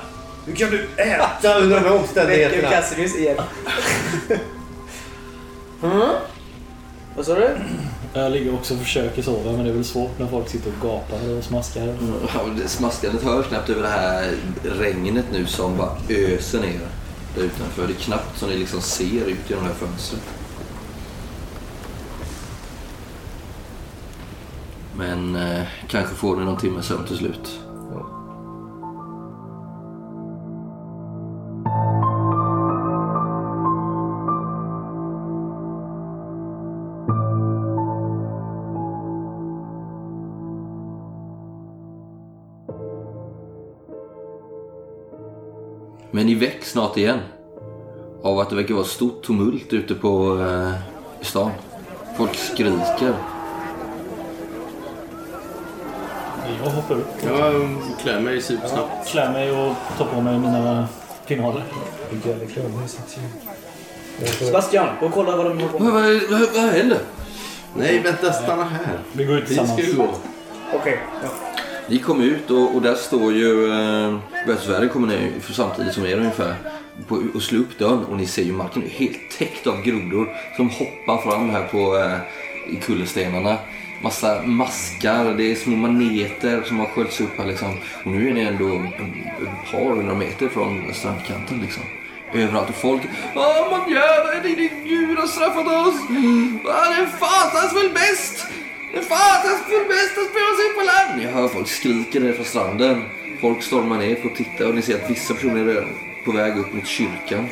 Speaker 5: Hur kan du äta under de här omständigheterna?
Speaker 4: Cassius igen. mm. Vad sa du?
Speaker 6: Jag ligger också och försöker sova men det är väl svårt när folk sitter och gapar och smaskar.
Speaker 2: Ja, det Smaskandet hörs knappt över det här regnet nu som bara öser ner där utanför. Det är knappt som ni liksom ser ut genom de här fönstren. Men eh, kanske får ni någon timme sömn till slut. Väcks snart igen. Av att det verkar vara stort tumult ute på eh, stan. Folk skriker.
Speaker 6: Jag hoppar upp,
Speaker 3: Jag klär mig supersnabbt.
Speaker 6: klär mig och tar på mig mina
Speaker 5: får-
Speaker 4: Sebastian, gå och kolla vad de håller på
Speaker 2: Vad,
Speaker 4: med.
Speaker 2: vad, vad, vad händer?
Speaker 3: Nej, vänta, stanna här.
Speaker 6: Vi går ut
Speaker 3: Vi ska
Speaker 6: tillsammans.
Speaker 3: gå.
Speaker 4: Okej. Ja.
Speaker 2: Vi kom ut och, och där står ju... Eh, Västsverige kommer ner för samtidigt som er ungefär. På, och slår upp dörren och ni ser ju marken är helt täckt av grodor som hoppar fram här på eh, i kullerstenarna. Massa maskar, det är små maneter som har sköljts upp här liksom. Och nu är ni ändå ett par hundra meter från strandkanten liksom. Överallt och folk. Åh man gör det, din gud har straffat oss. Det är fatas väl bäst. Fatas väl bäst att spela sig på land. Ni hör folk skrika ner från stranden. Folk stormar ner för att titta och ni ser att vissa personer är redan på väg upp mot kyrkan.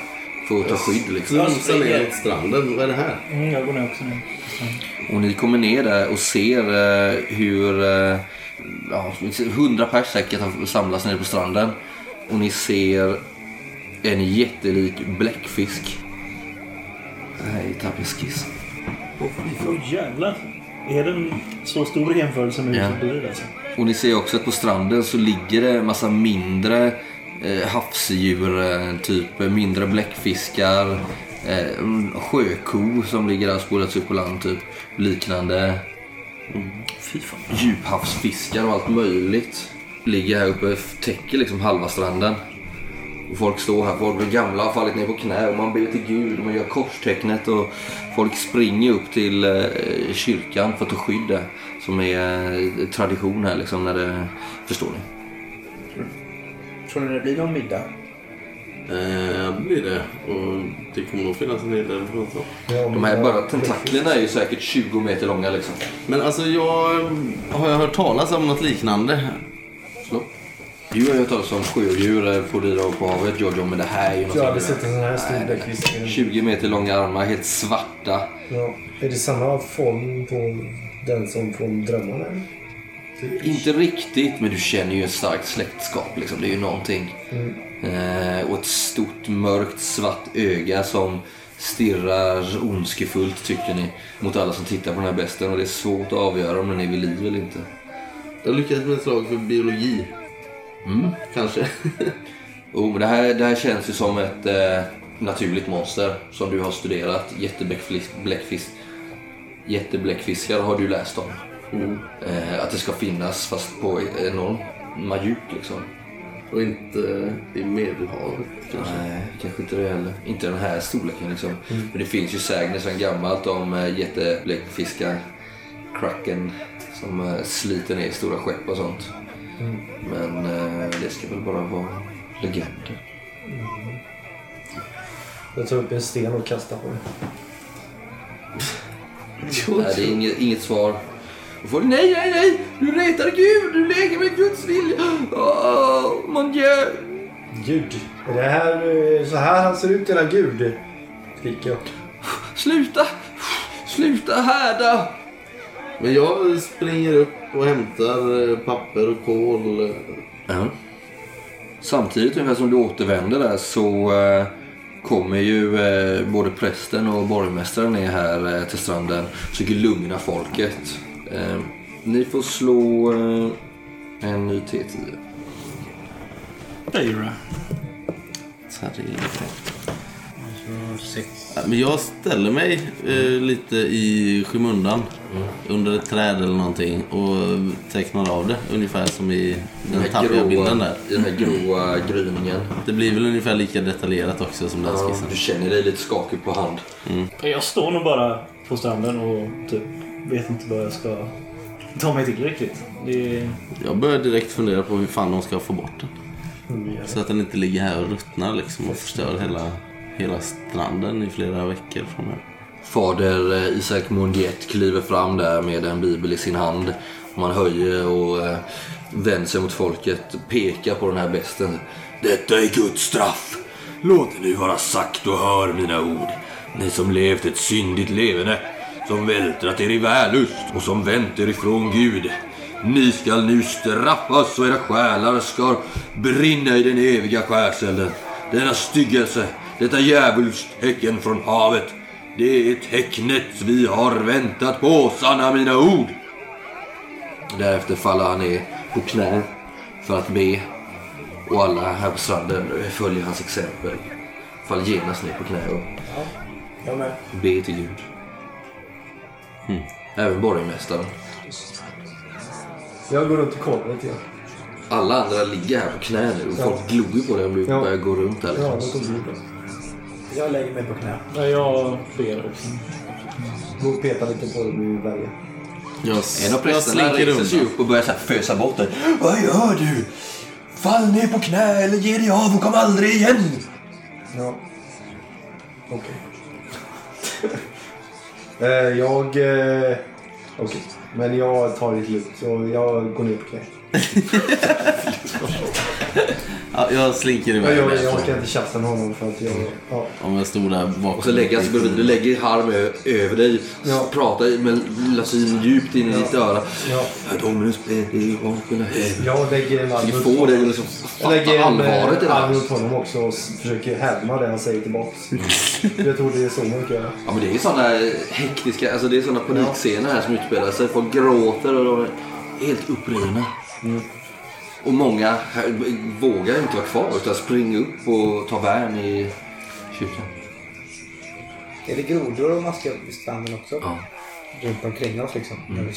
Speaker 2: För att ta skydd liksom.
Speaker 3: Slunsa ner mot stranden. Vad är det här?
Speaker 6: Mm, jag går ner också nu.
Speaker 2: Och ni kommer ner där och ser eh, hur eh, ja, hundra pers säkert har samlats nere på stranden. Och ni ser en jättelik bläckfisk. Det här är Tapiskis.
Speaker 6: Åh jävlar. Är den så stor i jämförelse med
Speaker 2: Ja.
Speaker 6: huset bredvid alltså?
Speaker 2: Och ni ser också att på stranden så ligger det en massa mindre eh, havsdjur, eh, typ mindre bläckfiskar, eh, en sjöko som ligger där och spolats upp på land, typ liknande. Fan. Djuphavsfiskar och allt möjligt ligger här uppe, täcker liksom halva stranden. Och folk står här, folk blir gamla, har fallit ner på knä och man ber till Gud och man gör korstecknet och folk springer upp till eh, kyrkan för att ta skydd där. Som är eh, tradition här liksom när det, förstår ni?
Speaker 4: Tror ni det blir någon middag?
Speaker 3: Eh, det blir det. Och det kommer nog finnas en hel del
Speaker 2: De här bara tentaklerna är ju säkert 20 meter långa liksom.
Speaker 3: Men alltså jag har jag hört talas om något liknande.
Speaker 2: Du har ju hört talas om sjödjur eh, på Rira och på havet Giorgio, men det här är ju något
Speaker 5: Jag har aldrig sett en sån här stor bläckfisk.
Speaker 2: 20 meter långa armar, helt svarta.
Speaker 5: Ja. Är det samma form på den som från drömmarna?
Speaker 2: Inte riktigt, men du känner ju ett starkt släktskap. Liksom. Det är ju någonting. Eh, och ett stort mörkt svart öga som stirrar ondskefullt, tycker ni, mot alla som tittar på den här besten. Och det är svårt att avgöra om den är vid liv eller inte.
Speaker 3: Jag lyckades med ett slag för biologi.
Speaker 2: Mm.
Speaker 3: Kanske.
Speaker 2: Oh, det, här, det här känns ju som ett eh, naturligt monster som du har studerat. Jättebläckfisk, jättebläckfiskar har du läst om. Eh, att det ska finnas fast på enorma djup liksom.
Speaker 3: Och inte i Medelhavet kanske.
Speaker 2: Nej, kanske inte det heller. Inte den här storleken liksom. Men det finns ju sägner sedan gammalt om äh, jättebläckfiskar, kraken, som äh, sliter ner stora skepp och sånt. Men äh, det ska väl bara vara legender.
Speaker 5: Jag tar upp en sten och kastar på den.
Speaker 2: Nej, det är inget, inget svar. Får nej, nej, nej! Du retar Gud! Du leker med Guds vilja! Oh, mon Dieu!
Speaker 5: Gud. Är det här eh, så här han ser ut, era gud? Skriker jag.
Speaker 2: Sluta! Sluta härda!
Speaker 3: Men jag springer upp och hämtar eh, papper och kol.
Speaker 2: Ja. Samtidigt ungefär som du återvänder där så eh, kommer ju eh, både prästen och borgmästaren ner här eh, till stranden och försöker lugna folket. Ni får slå en ny T10.
Speaker 6: Det gör det.
Speaker 3: Tre.
Speaker 4: Sex.
Speaker 3: Men jag ställer mig eh, lite i skymundan. Under ett träd eller någonting och tecknar av det. Ungefär som i den tappiga bilden där.
Speaker 2: I den här gråa gryningen.
Speaker 3: Det blir väl ungefär lika detaljerat också som den
Speaker 2: Ja,
Speaker 3: skissen.
Speaker 2: du känner dig lite skakig på hand.
Speaker 6: Jag står nog bara på stranden och typ vet inte vad jag ska ta mig till riktigt. Det...
Speaker 3: Jag börjar direkt fundera på hur fan de ska få bort den. Så att den inte ligger här och ruttnar liksom och förstör hela, hela stranden i flera veckor framöver.
Speaker 2: Fader eh, Isak Mondiet kliver fram där med en bibel i sin hand. Man höjer och eh, vänder sig mot folket, pekar på den här besten. Detta är Guds straff. Låt det nu vara sagt och hör mina ord. Ni som levt ett syndigt leverne, som vältrat er i vällust. och som vänt er ifrån Gud. Ni skall nu straffas och era själar ska brinna i den eviga skärselden. Denna styggelse, detta djävulstecken från havet, det är tecknet vi har väntat på, sanna mina ord. Därefter faller han ner på knä för att be. Och alla här på stranden följer hans exempel. Faller genast ner på knä och ber till Gud. Även borgmästaren.
Speaker 5: Jag går runt och kollar lite grann.
Speaker 2: Alla andra ligger här på knä nu och folk glor på dig om du
Speaker 5: Ja.
Speaker 2: börjar gå runt här.
Speaker 5: Ja,
Speaker 2: Liksom.
Speaker 5: det.
Speaker 4: Jag lägger mig på knä.
Speaker 6: Ja, Jag ber också.
Speaker 5: Gå och peta lite på och bli värre.
Speaker 3: Jag,
Speaker 2: En av
Speaker 3: jag
Speaker 2: prästerna reser sig upp och börjar så här fösa bort dig. Vad gör du? Fall ner på knä eller ge dig av och kom aldrig igen.
Speaker 5: Ja. Okej. eh, jag... Eh, Okej. Men jag tar det lugnt. Så jag går ner på knä.
Speaker 3: Ja, jag slinker
Speaker 5: Jag,
Speaker 3: iväg.
Speaker 5: jag, jag
Speaker 3: därifrån.
Speaker 5: orkar inte tjafsa med honom för att jag... Ja.
Speaker 3: Om jag stod där bakom.
Speaker 2: Och så lägger bredvid. Du lägger din arm ö- över dig.
Speaker 5: Ja.
Speaker 2: Pratar med latin djupt in i ditt öra.
Speaker 5: Ja.
Speaker 2: Dominus.
Speaker 5: Jag lägger en arm honom.
Speaker 2: liksom
Speaker 5: Jag
Speaker 2: fatta
Speaker 5: en
Speaker 2: allvaret i det
Speaker 5: eh,
Speaker 2: här.
Speaker 5: runt honom också och försöker härma det han säger tillbaks. jag tror det är så man kan göra.
Speaker 2: Ja men det är sådana hektiska, alltså det är sådana panikscener här som utspelar sig. Folk gråter och de är helt upprivna. Och många vågar inte vara kvar utan springer upp och tar värn i kyrkan.
Speaker 4: Är det grodor och maskar vid stranden också?
Speaker 2: Ja.
Speaker 4: Runt omkring oss liksom? Mm.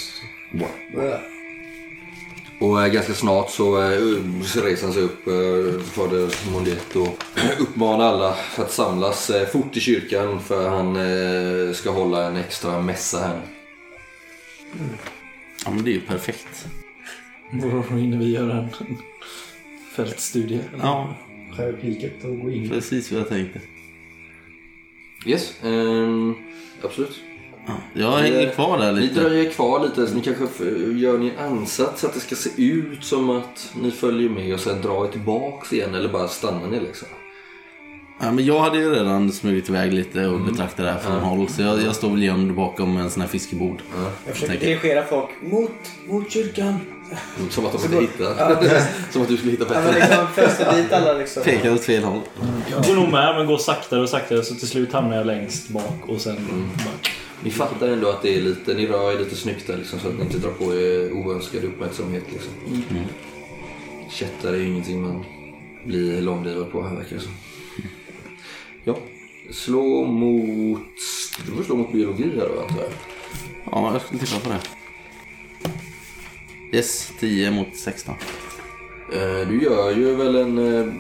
Speaker 2: Och eh, ganska snart så, eh, så reser han sig upp, eh, fader Mondet och uppmanar alla att samlas fort i kyrkan för han ska hålla en extra mässa här.
Speaker 3: Ja, men det är ju perfekt.
Speaker 6: Då hinner vi göra en fältstudie.
Speaker 3: Ja,
Speaker 5: Skär upp liket och gå in.
Speaker 3: precis vad jag tänkte.
Speaker 2: Yes, ehm, absolut.
Speaker 3: Ja, jag hänger kvar där
Speaker 2: Ni
Speaker 3: lite.
Speaker 2: dröjer kvar lite, så ni kanske gör ni en ansats så att det ska se ut som att ni följer med och sen drar er tillbaks igen eller bara stannar ni liksom?
Speaker 3: Ja, men jag hade ju redan smugit iväg lite och betraktat det här från håll. Så jag, jag står väl gömd bakom en sån här fiskebod.
Speaker 4: Jag försöker dirigera folk mot, mot kyrkan.
Speaker 2: Mm, Som att de inte hittar. som att du skulle hitta
Speaker 4: Ja,
Speaker 2: bättre.
Speaker 4: liksom föser dit alla liksom.
Speaker 3: Pekar åt fel håll.
Speaker 6: Jag går nog med men går saktare och saktare så till slut hamnar jag längst bak och sen bara...
Speaker 2: Ni fattar ändå att det är lite, ni rör er lite snyggt där liksom, så att ni inte drar på er oönskad uppmärksamhet. Liksom. Kättar är ju ingenting man blir långlivad på här verkar det som. Ja, slå mot... Du får slå mot biologi här då antar jag.
Speaker 3: Ja, jag skulle titta på det. Yes, 10 mot 16.
Speaker 2: Eh, Du gör ju väl en eh,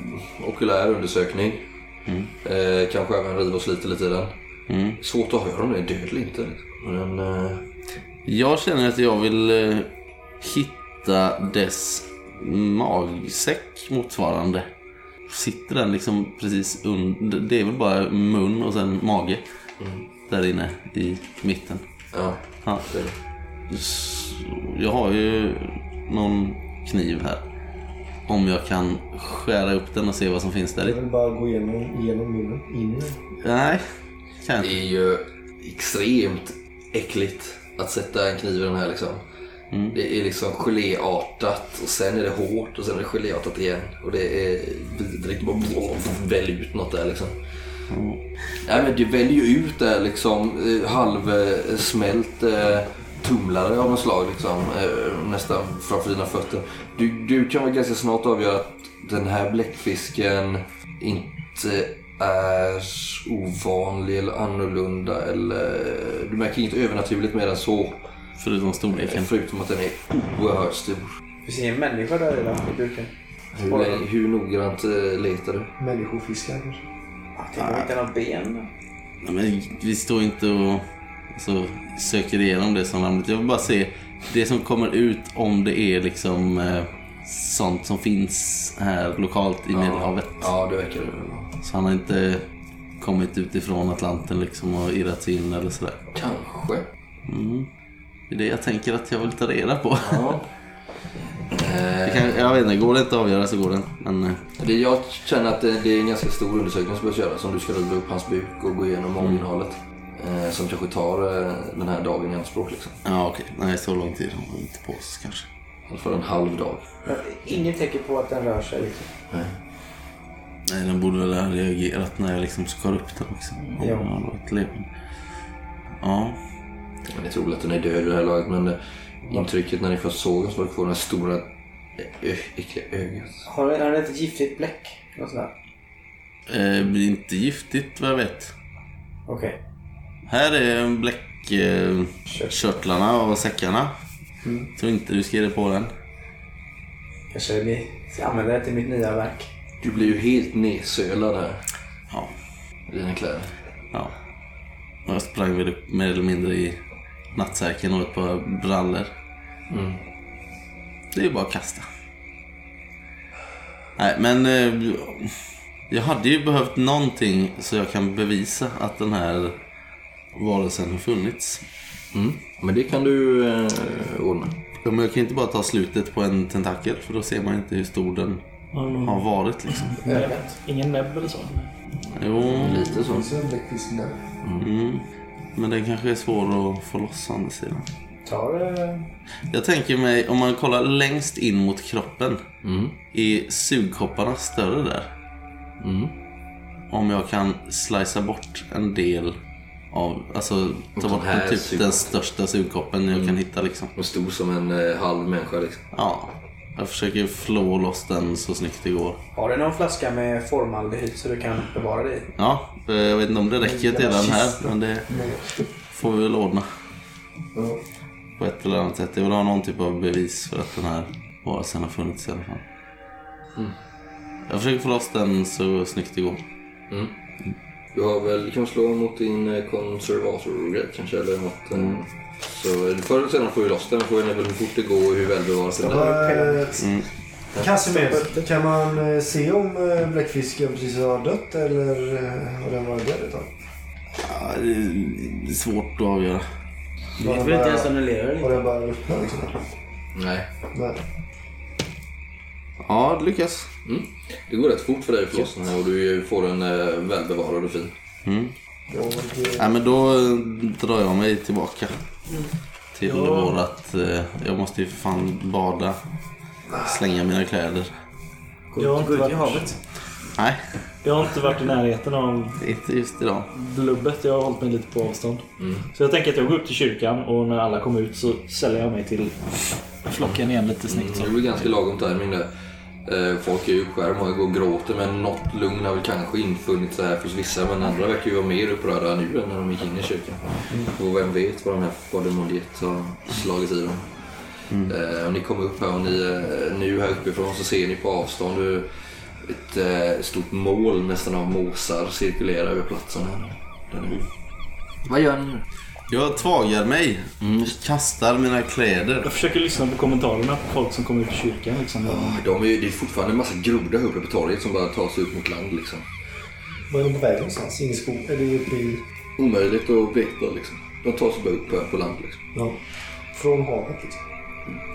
Speaker 2: okulär undersökning. Eh, kanske även river och sliter lite i den.
Speaker 3: Mm.
Speaker 2: Svårt att avgöra om det är död eller inte. Men eh,
Speaker 3: Jag känner att jag vill eh, hitta dess magsäck motsvarande. Sitter den liksom precis under... Det är väl bara mun och sen mage. Där inne i mitten.
Speaker 2: ja,
Speaker 3: Ja.
Speaker 2: det är det.
Speaker 3: Jag har ju någon kniv här. Om jag kan skära upp den och se vad som finns där
Speaker 5: Jag
Speaker 3: i.
Speaker 5: vill bara gå igenom, igenom munnen. In.
Speaker 3: Nej, kan jag
Speaker 2: Det är ju extremt äckligt att sätta en kniv i den här liksom. Det är liksom geléartat och sen är det hårt och sen är det geléartat igen. Och det är vidrigt. Bara välj ut något där liksom. Nej men det väljer ju ut där liksom eh, halvsmält eh, tumlare av något slag liksom. Eh, nästan framför dina fötter. Du, du kan väl ganska snart avgöra att den här bläckfisken inte är ovanlig eller annorlunda eller du märker inget övernaturligt med den så.
Speaker 3: Förutom storleken.
Speaker 2: Förutom att den är oerhört stor.
Speaker 4: Finns det ingen människa där i, då, i burken?
Speaker 2: Hur, hur noggrant eh, letar du?
Speaker 5: Människofiskar kanske.
Speaker 4: Tänk om inte några ben?
Speaker 3: Nej, men vi står inte och alltså, söker igenom det som ramlat. Jag vill bara se det som kommer ut om det är liksom eh, sånt som finns här lokalt i Medelhavet.
Speaker 2: Ja, det verkar det väl.
Speaker 3: Så han har inte kommit utifrån Atlanten liksom och irrat sig in eller sådär.
Speaker 2: Kanske.
Speaker 3: Det är det jag tänker att jag vill ta reda på.
Speaker 2: Ja.
Speaker 3: Kan, jag vet inte, går det inte att avgöra så går det. Men eh,
Speaker 2: Det jag känner att det, det är en ganska stor undersökning som behövs göras. Som du ska riva upp hans buk och gå igenom originallet. Eh, som kanske tar eh, den här dagen i anspråk liksom.
Speaker 3: ja okej, nej så lång tid har vi inte på oss kanske.
Speaker 2: I alla fall en halv dag.
Speaker 4: Men Inget tecken på att den rör sig liksom.
Speaker 3: Nej, den borde väl ha reagerat när jag liksom skar upp den också. Om
Speaker 4: Ja.
Speaker 3: den hade varit levande. Ja.
Speaker 2: Men jag tror att den är död vid det här laget. Men eh, intrycket när ni först såg den så var det kvar det här stora ö- äckliga ögat.
Speaker 4: Har den, har den ett giftigt bläck? Något sånt där?
Speaker 3: Eh, blir inte giftigt vad jag vet.
Speaker 4: Okej.
Speaker 3: Här är bläckkörtlarna eh, och säckarna. Tror inte du ska ge dig på den.
Speaker 4: Kanske blir... Ska använda det till mitt nya verk.
Speaker 2: Du blir ju helt nedsölad här
Speaker 3: Ja.
Speaker 2: i dina kläder.
Speaker 3: ja. Och jag sprang väl upp mer eller mindre i nattsärken och ett par brallor. Det är ju bara att kasta. Nej, men eh, jag hade ju behövt någonting så jag kan bevisa att den här varelsen har funnits.
Speaker 2: Mm. Men det kan du eh, ordna.
Speaker 3: Ja, Men jag kan inte bara ta slutet på en tentakel för då ser man inte hur stor den har varit liksom.
Speaker 6: Ingen näbb eller så?
Speaker 3: Jo,
Speaker 2: Lite så.
Speaker 5: Där?
Speaker 3: mm. men den kanske är svår att få loss å andra sidan.
Speaker 4: Det...
Speaker 3: Jag tänker mig, om man kollar längst in mot kroppen.
Speaker 2: Mm.
Speaker 3: Är sugkopparna större där?
Speaker 2: Mm.
Speaker 3: Om jag kan slicea bort en del av, alltså ta bort
Speaker 2: här
Speaker 3: den, typ
Speaker 2: sugkoppen.
Speaker 3: den största sugkoppen jag kan hitta liksom.
Speaker 2: Och stor som en eh, halv människa liksom.
Speaker 3: Ja, jag försöker flå loss den så snyggt det går.
Speaker 4: Har du någon flaska med formaldehyd så du kan bevara det i?
Speaker 3: Ja, eh, jag vet inte om det räcker till den här, men det får vi väl ordna
Speaker 5: Ja.
Speaker 3: på ett eller annat sätt. Jag vill ha någon typ av bevis för att den här varelsen har funnits i alla fall. Jag försöker få loss den så snyggt det går.
Speaker 2: Du har väl, kan slå mot din eh, conservator kanske eller något. eh, Så förr eller senare får du loss den. Frågan är väl hur fort det går och hur välbevarat den är.
Speaker 3: Mm.
Speaker 5: Casimir, kan man eh, se om eh, bläckfisken precis har dött eller eh, har den varit död ett tag?
Speaker 3: Ja, det är svårt att avgöra.
Speaker 4: Du vet väl inte ens om den lever eller
Speaker 5: Har
Speaker 4: inte?
Speaker 5: den bara ruttnat liksom?
Speaker 2: Nej.
Speaker 5: Nej.
Speaker 3: Ja, det lyckas.
Speaker 2: Mm. Det går rätt fort för dig att få loss den här och du får den eh, välbevarad och fin.
Speaker 3: Mm. Nej, men då eh, drar jag mig tillbaka till vårat... Eh, jag måste ju för fan bada. Slänga mina kläder.
Speaker 6: Jag har, inte
Speaker 4: ut i
Speaker 6: varit,
Speaker 4: havet.
Speaker 3: Nej,
Speaker 6: jag har inte varit i närheten av
Speaker 3: inte just idag.
Speaker 6: blubbet. Jag har hållit mig lite på avstånd.
Speaker 2: Mm.
Speaker 6: Så jag tänker att jag går upp till kyrkan och när alla kommer ut så säljer jag mig till flocken igen lite snyggt. Så.
Speaker 2: Det blir ganska lagom timing där. Eh, Folk är ju uppskärrade, många går och gråter men något lugn har väl kanske infunnit sig här hos vissa men andra verkar ju vara mer upprörda nu än när de gick in i kyrkan. Och vem vet vad den här Fader Mondiet har slagit i dem. Eh, och ni kommer upp här och ni, eh, nu här uppifrån så ser ni på avstånd hur ett eh, stort mål nästan av måsar cirkulerar över platsen. Här. Vad gör ni nu?
Speaker 3: Jag tvagar mig. Kastar mina kläder.
Speaker 6: Jag försöker lyssna på kommentarerna på folk som kommer ut ur kyrkan. Liksom.
Speaker 2: De är, det är fortfarande en massa groda uppe på torget som bara tar sig ut mot land. Liksom.
Speaker 5: Var är de på väg någonstans? In i skogen? Eller uppe i...
Speaker 2: Omöjligt att veta liksom. De tar sig bara upp på, på land liksom.
Speaker 5: Ja. Från havet liksom.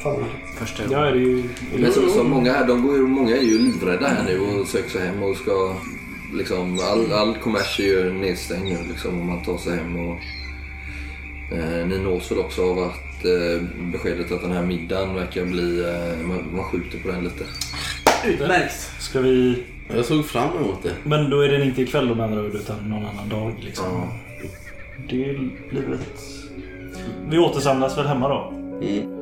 Speaker 5: Fan.
Speaker 4: Första
Speaker 6: Ja, är det ju...
Speaker 2: Men så, så många här, de går, ju- många är ju livrädda här nu och söker sig hem och ska... Liksom, all, all kommers är ju nedstängd nu liksom om man tar sig hem och... Eh, ni nås väl också av att eh, beskedet att den här middagen verkar bli... Eh, man, man skjuter på den lite.
Speaker 4: Utmärkt.
Speaker 6: Ska vi...
Speaker 3: Jag såg fram emot det.
Speaker 6: Men då är den inte ikväll då med andra ord utan någon annan dag liksom. Det är ju livet. Vi återsamlas väl hemma då?
Speaker 3: Mm.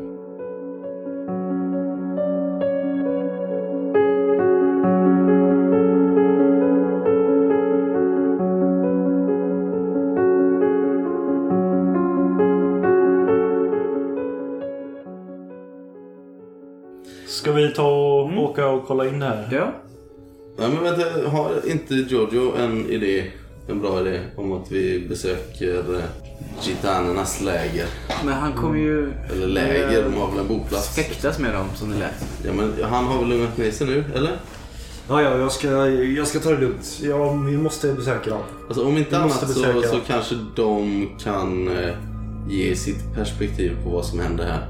Speaker 6: Åka och kolla in det här?
Speaker 4: Ja.
Speaker 3: Nej men vänta, har inte Giorgio en idé, en bra idé om att vi besöker eh, gitanernas läger?
Speaker 4: Men han kommer ju
Speaker 3: Eller läger, de har väl en boplats?
Speaker 4: fäktas med dem som det lät.
Speaker 3: Ja men han har väl lugnat ner sig nu, eller?
Speaker 5: Ja, ja, jag ska, jag ska ta det lugnt. Ja, vi måste besöka dem.
Speaker 3: Alltså om inte
Speaker 5: Vi
Speaker 3: annat så, så kanske de kan eh, ge sitt perspektiv på vad som hände här.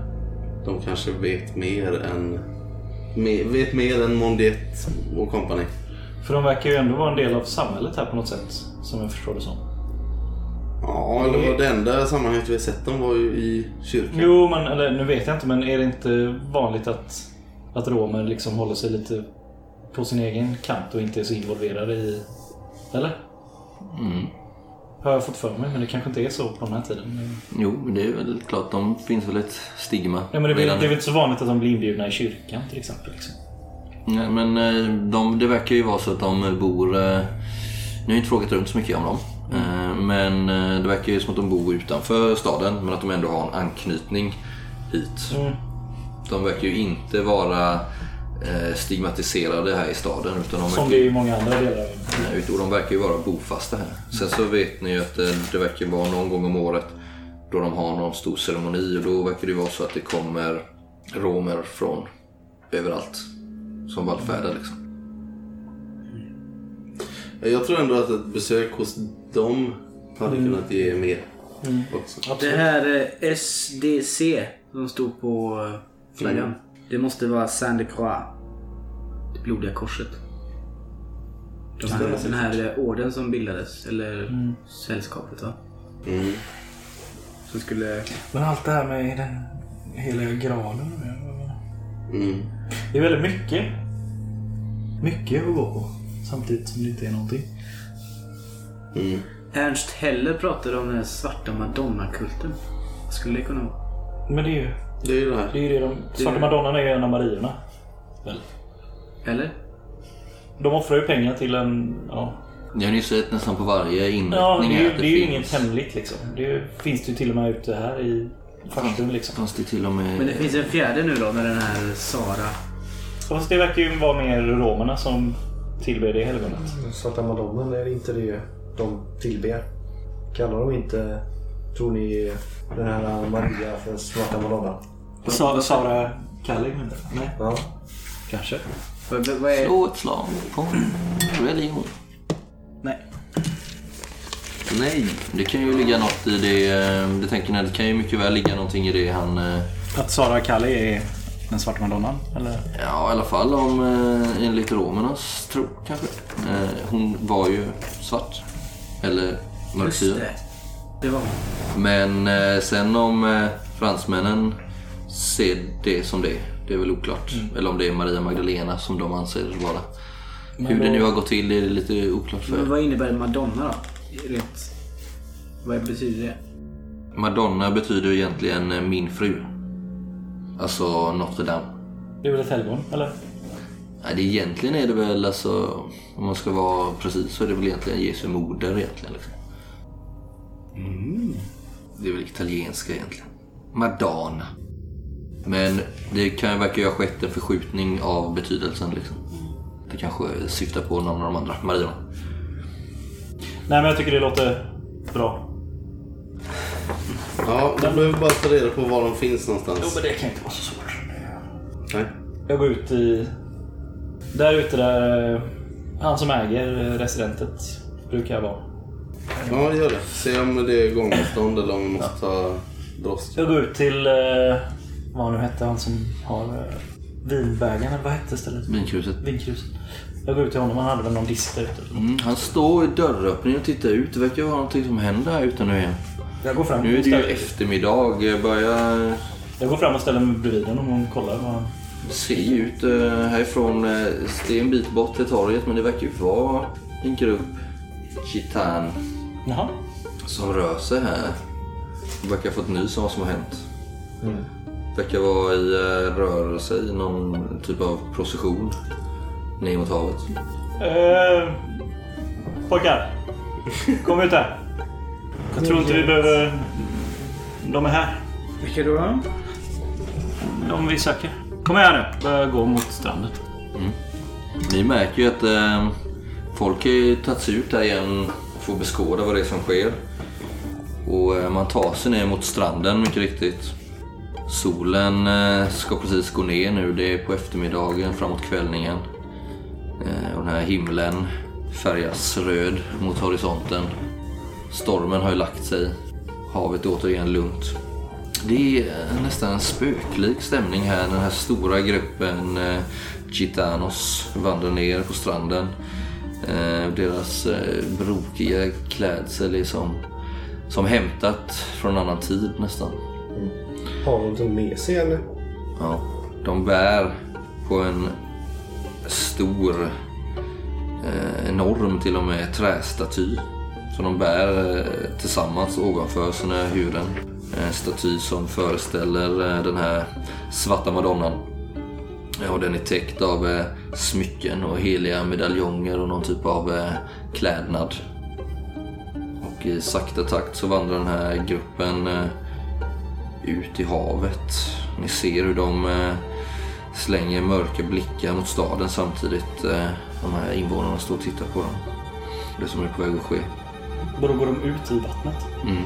Speaker 3: De kanske vet mer än vet mer än Mondiet och company.
Speaker 6: För de verkar ju ändå vara en del av samhället här på något sätt. Som jag förstår det som.
Speaker 3: Ja, eller vad det enda sammanhanget vi har sett dem var ju i kyrkan.
Speaker 6: Jo, men eller, nu vet jag inte men är det inte vanligt att, att romer liksom håller sig lite på sin egen kant och inte är så involverade i... Eller?
Speaker 2: Mm.
Speaker 6: Har jag fått för mig, men det kanske inte är så på den här tiden.
Speaker 2: Jo, det är väl klart. De finns väl ett stigma.
Speaker 6: Ja, men det, är, väl- det är väl inte så vanligt att de blir inbjudna i kyrkan till exempel. Liksom.
Speaker 2: Nej, men eh, de, det verkar ju vara så att de bor... eh, Nu har jag inte frågat runt så mycket om dem. Eh, Men eh, det verkar ju som att de bor utanför staden men att de ändå har en anknytning hit.
Speaker 6: Mm.
Speaker 2: De verkar ju inte vara eh, stigmatiserade här i staden. Utan de
Speaker 6: Som det är i många andra delar
Speaker 2: och de verkar ju vara bofasta här. Sen så vet ni ju att det, det verkar vara någon gång om året då de har någon stor ceremoni och då verkar det vara så att det kommer romer från överallt som vallfärdar liksom.
Speaker 3: Jag tror ändå att ett besök hos dem hade kunnat ge mer. Också.
Speaker 4: Det här eh, SDC som stod på eh, flaggan. Det måste vara Saint de Croix. Det blodiga korset. Den här, den här eh, orden som bildades. Eller sällskapet va?
Speaker 3: Mm.
Speaker 4: Som skulle...
Speaker 6: Men allt det här med den heliga graalen.
Speaker 3: Mm.
Speaker 6: Det är väldigt mycket. Mycket att gå på. Samtidigt som det inte är någonting.
Speaker 3: Mm.
Speaker 4: Ernst Heller pratade om den svarta madonnakulten. Vad skulle det kunna vara?
Speaker 6: Men det är ju
Speaker 3: Det är ju det här.
Speaker 6: det. Är ju det de, Svarta Madonnan är ju en av Marierna. Väl?
Speaker 4: Eller?
Speaker 6: De offrar ju pengar till en... Ja,
Speaker 2: Ni har ju sett nästan på varje inrättning
Speaker 6: ja det är ju,
Speaker 2: att
Speaker 6: det är ju inget hemligt liksom. Det finns det ju till och med ute här i farstun liksom.
Speaker 2: Fanns det till och med...
Speaker 4: Men det finns en fjärde nu då med den här Sara.
Speaker 6: Fast det verkar ju vara mer romerna som tillber det helgonet.
Speaker 5: Svarta madonnan är inte det de tillber. Kallar de inte, tror ni, den här Maria för svarta madonnan?
Speaker 6: Sa, Sara du? Nej,
Speaker 5: Ja.
Speaker 6: kanske.
Speaker 4: Vad, vad är...
Speaker 2: Slå ett slag på religion.
Speaker 6: Nej.
Speaker 3: Nej.
Speaker 2: Det kan ju ligga något i det. eh, Det tänker ni, det kan ju mycket väl ligga någonting i det han... eh,
Speaker 6: Att Sara Kallig är den svarta madonnan? Eller?
Speaker 2: Ja, i alla fall om eh, enligt romernas tro kanske. Eh, Hon var ju svart. Eller
Speaker 4: Just
Speaker 2: mörkhyad.
Speaker 4: Det. Var
Speaker 2: Men eh, sen om eh, fransmännen ser det som det, det är väl oklart. Eller om det är Maria Magdalena som de anser det vara. Hur det nu har gått till är det lite oklart
Speaker 4: Men
Speaker 2: för.
Speaker 4: vad innebär Madonna då? Rent... Vad betyder det?
Speaker 2: Madonna betyder egentligen eh, min fru. Alltså Notre Dame.
Speaker 6: Det är väl ett helgon? Eller?
Speaker 2: Nej, det egentligen är det väl alltså, om man ska vara precis så är det väl egentligen Jesu moder egentligen. Liksom. Det är väl italienska egentligen. Madonna. Men det kan ju verka ju ha skett en förskjutning av betydelsen. Liksom. Det kanske syftar på någon av de andra Marierna.
Speaker 6: Nej men jag tycker det låter bra.
Speaker 3: Ja, då behöver vi bara ta reda på var de finns någonstans.
Speaker 6: Jo men det kan inte vara så svårt.
Speaker 3: Nej.
Speaker 6: Jag går ut i... Där ute där eh, han som äger eh, residentet brukar jag vara.
Speaker 3: Ja, gör det. Se om det är gångavstånd eller om vi måste ta drosk.
Speaker 6: Jag går ut till... eh, Vad nu hette han som har eh, vinbägaren eller vad hette stället?
Speaker 2: Vinkruset.
Speaker 6: Vinkruset. Jag går ut till honom, han hade väl någon disk där ute.
Speaker 2: Mm, han står i dörröppningen och tittar ut. Det verkar vara någonting som händer här ute nu igen.
Speaker 6: Jag går fram
Speaker 2: Nu är det ju
Speaker 6: ställer,
Speaker 2: eftermiddag. Jag börjar
Speaker 6: jag går fram och ställer mig bredvid honom och kollar vad han...
Speaker 2: se ut uh, härifrån. Uh, det är en bit bort till torget men det verkar ju vara en grupp chitan
Speaker 6: Jaha.
Speaker 2: som rör sig här. De verkar ha fått nys om vad som har hänt. Verkar vara i uh, rörelse i någon typ av procession ner mot havet.
Speaker 6: Eh, pojkar. Kom ut här. Jag tror inte vi behöver... De är här.
Speaker 4: Vilka då?
Speaker 6: De vi söker. Kom här nu. Börja gå mot stranden.
Speaker 2: Ni märker ju att eh, folk har ju tagit sig ut där igen får beskåda vad det är som sker. Och eh, man tar sig ner mot stranden mycket riktigt. Solen eh, ska precis gå ner nu. Det är på eftermiddagen framåt kvällningen. Eh, och den här himlen färgas röd mot horisonten. Stormen har ju lagt sig. Havet är återigen lugnt. Det är nästan en spöklik stämning här. Den här stora gruppen gitanos vandrar ner på stranden. Eh, deras eh, brokiga klädsel är som, som hämtat från en annan tid nästan.
Speaker 5: Har de någonting med sig eller?
Speaker 2: Ja, de bär på en stor, eh, enorm till och med, trästaty. Som de bär tillsammans ovanför sina huvuden. En staty som föreställer den här svarta madonnan. Ja, och den är täckt av eh, smycken och heliga medaljonger och någon typ av eh, klädnad. Och i sakta takt så vandrar den här gruppen eh, ut i havet. Ni ser hur de eh, slänger mörka blickar mot staden samtidigt. Eh, de här invånarna står och tittar på dem. Det som är på väg att ske.
Speaker 6: Då går de ut i vattnet.
Speaker 2: Mm.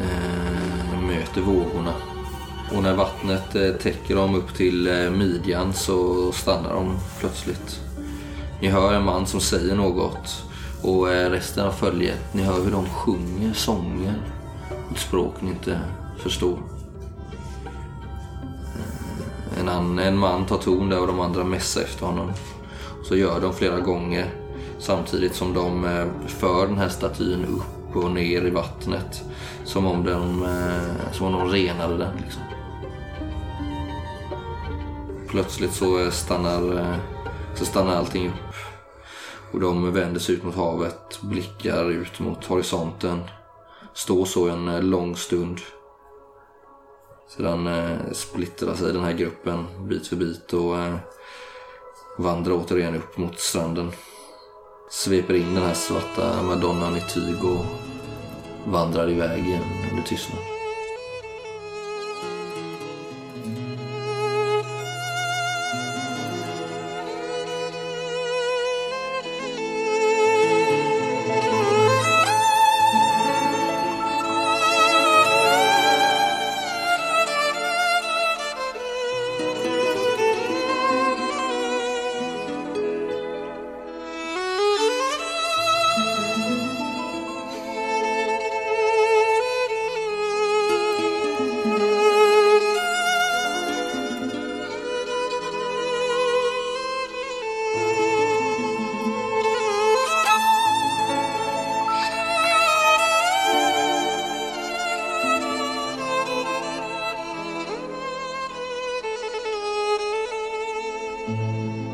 Speaker 2: Eh, möter vågorna. Och när vattnet eh, täcker dem upp till eh, midjan så stannar de plötsligt. Ni hör en man som säger något och eh, resten av följet, ni hör hur de sjunger sånger. Ett språk ni inte förstår. En, annan, en man tar ton där och de andra mässar efter honom. Så gör de flera gånger samtidigt som de för den här statyn upp och ner i vattnet. Som om de, som om de renade den. Liksom. Plötsligt så eh, stannar, eh, så stannar allting upp. Och de vänder sig ut mot havet, blickar ut mot horisonten. Står så en eh, lång stund. Sedan eh, splittrar sig den här gruppen bit för bit och eh, vandrar återigen upp mot stranden. Sveper in den här svarta madonnan i tyg och vandrar iväg igen under tystnad. Música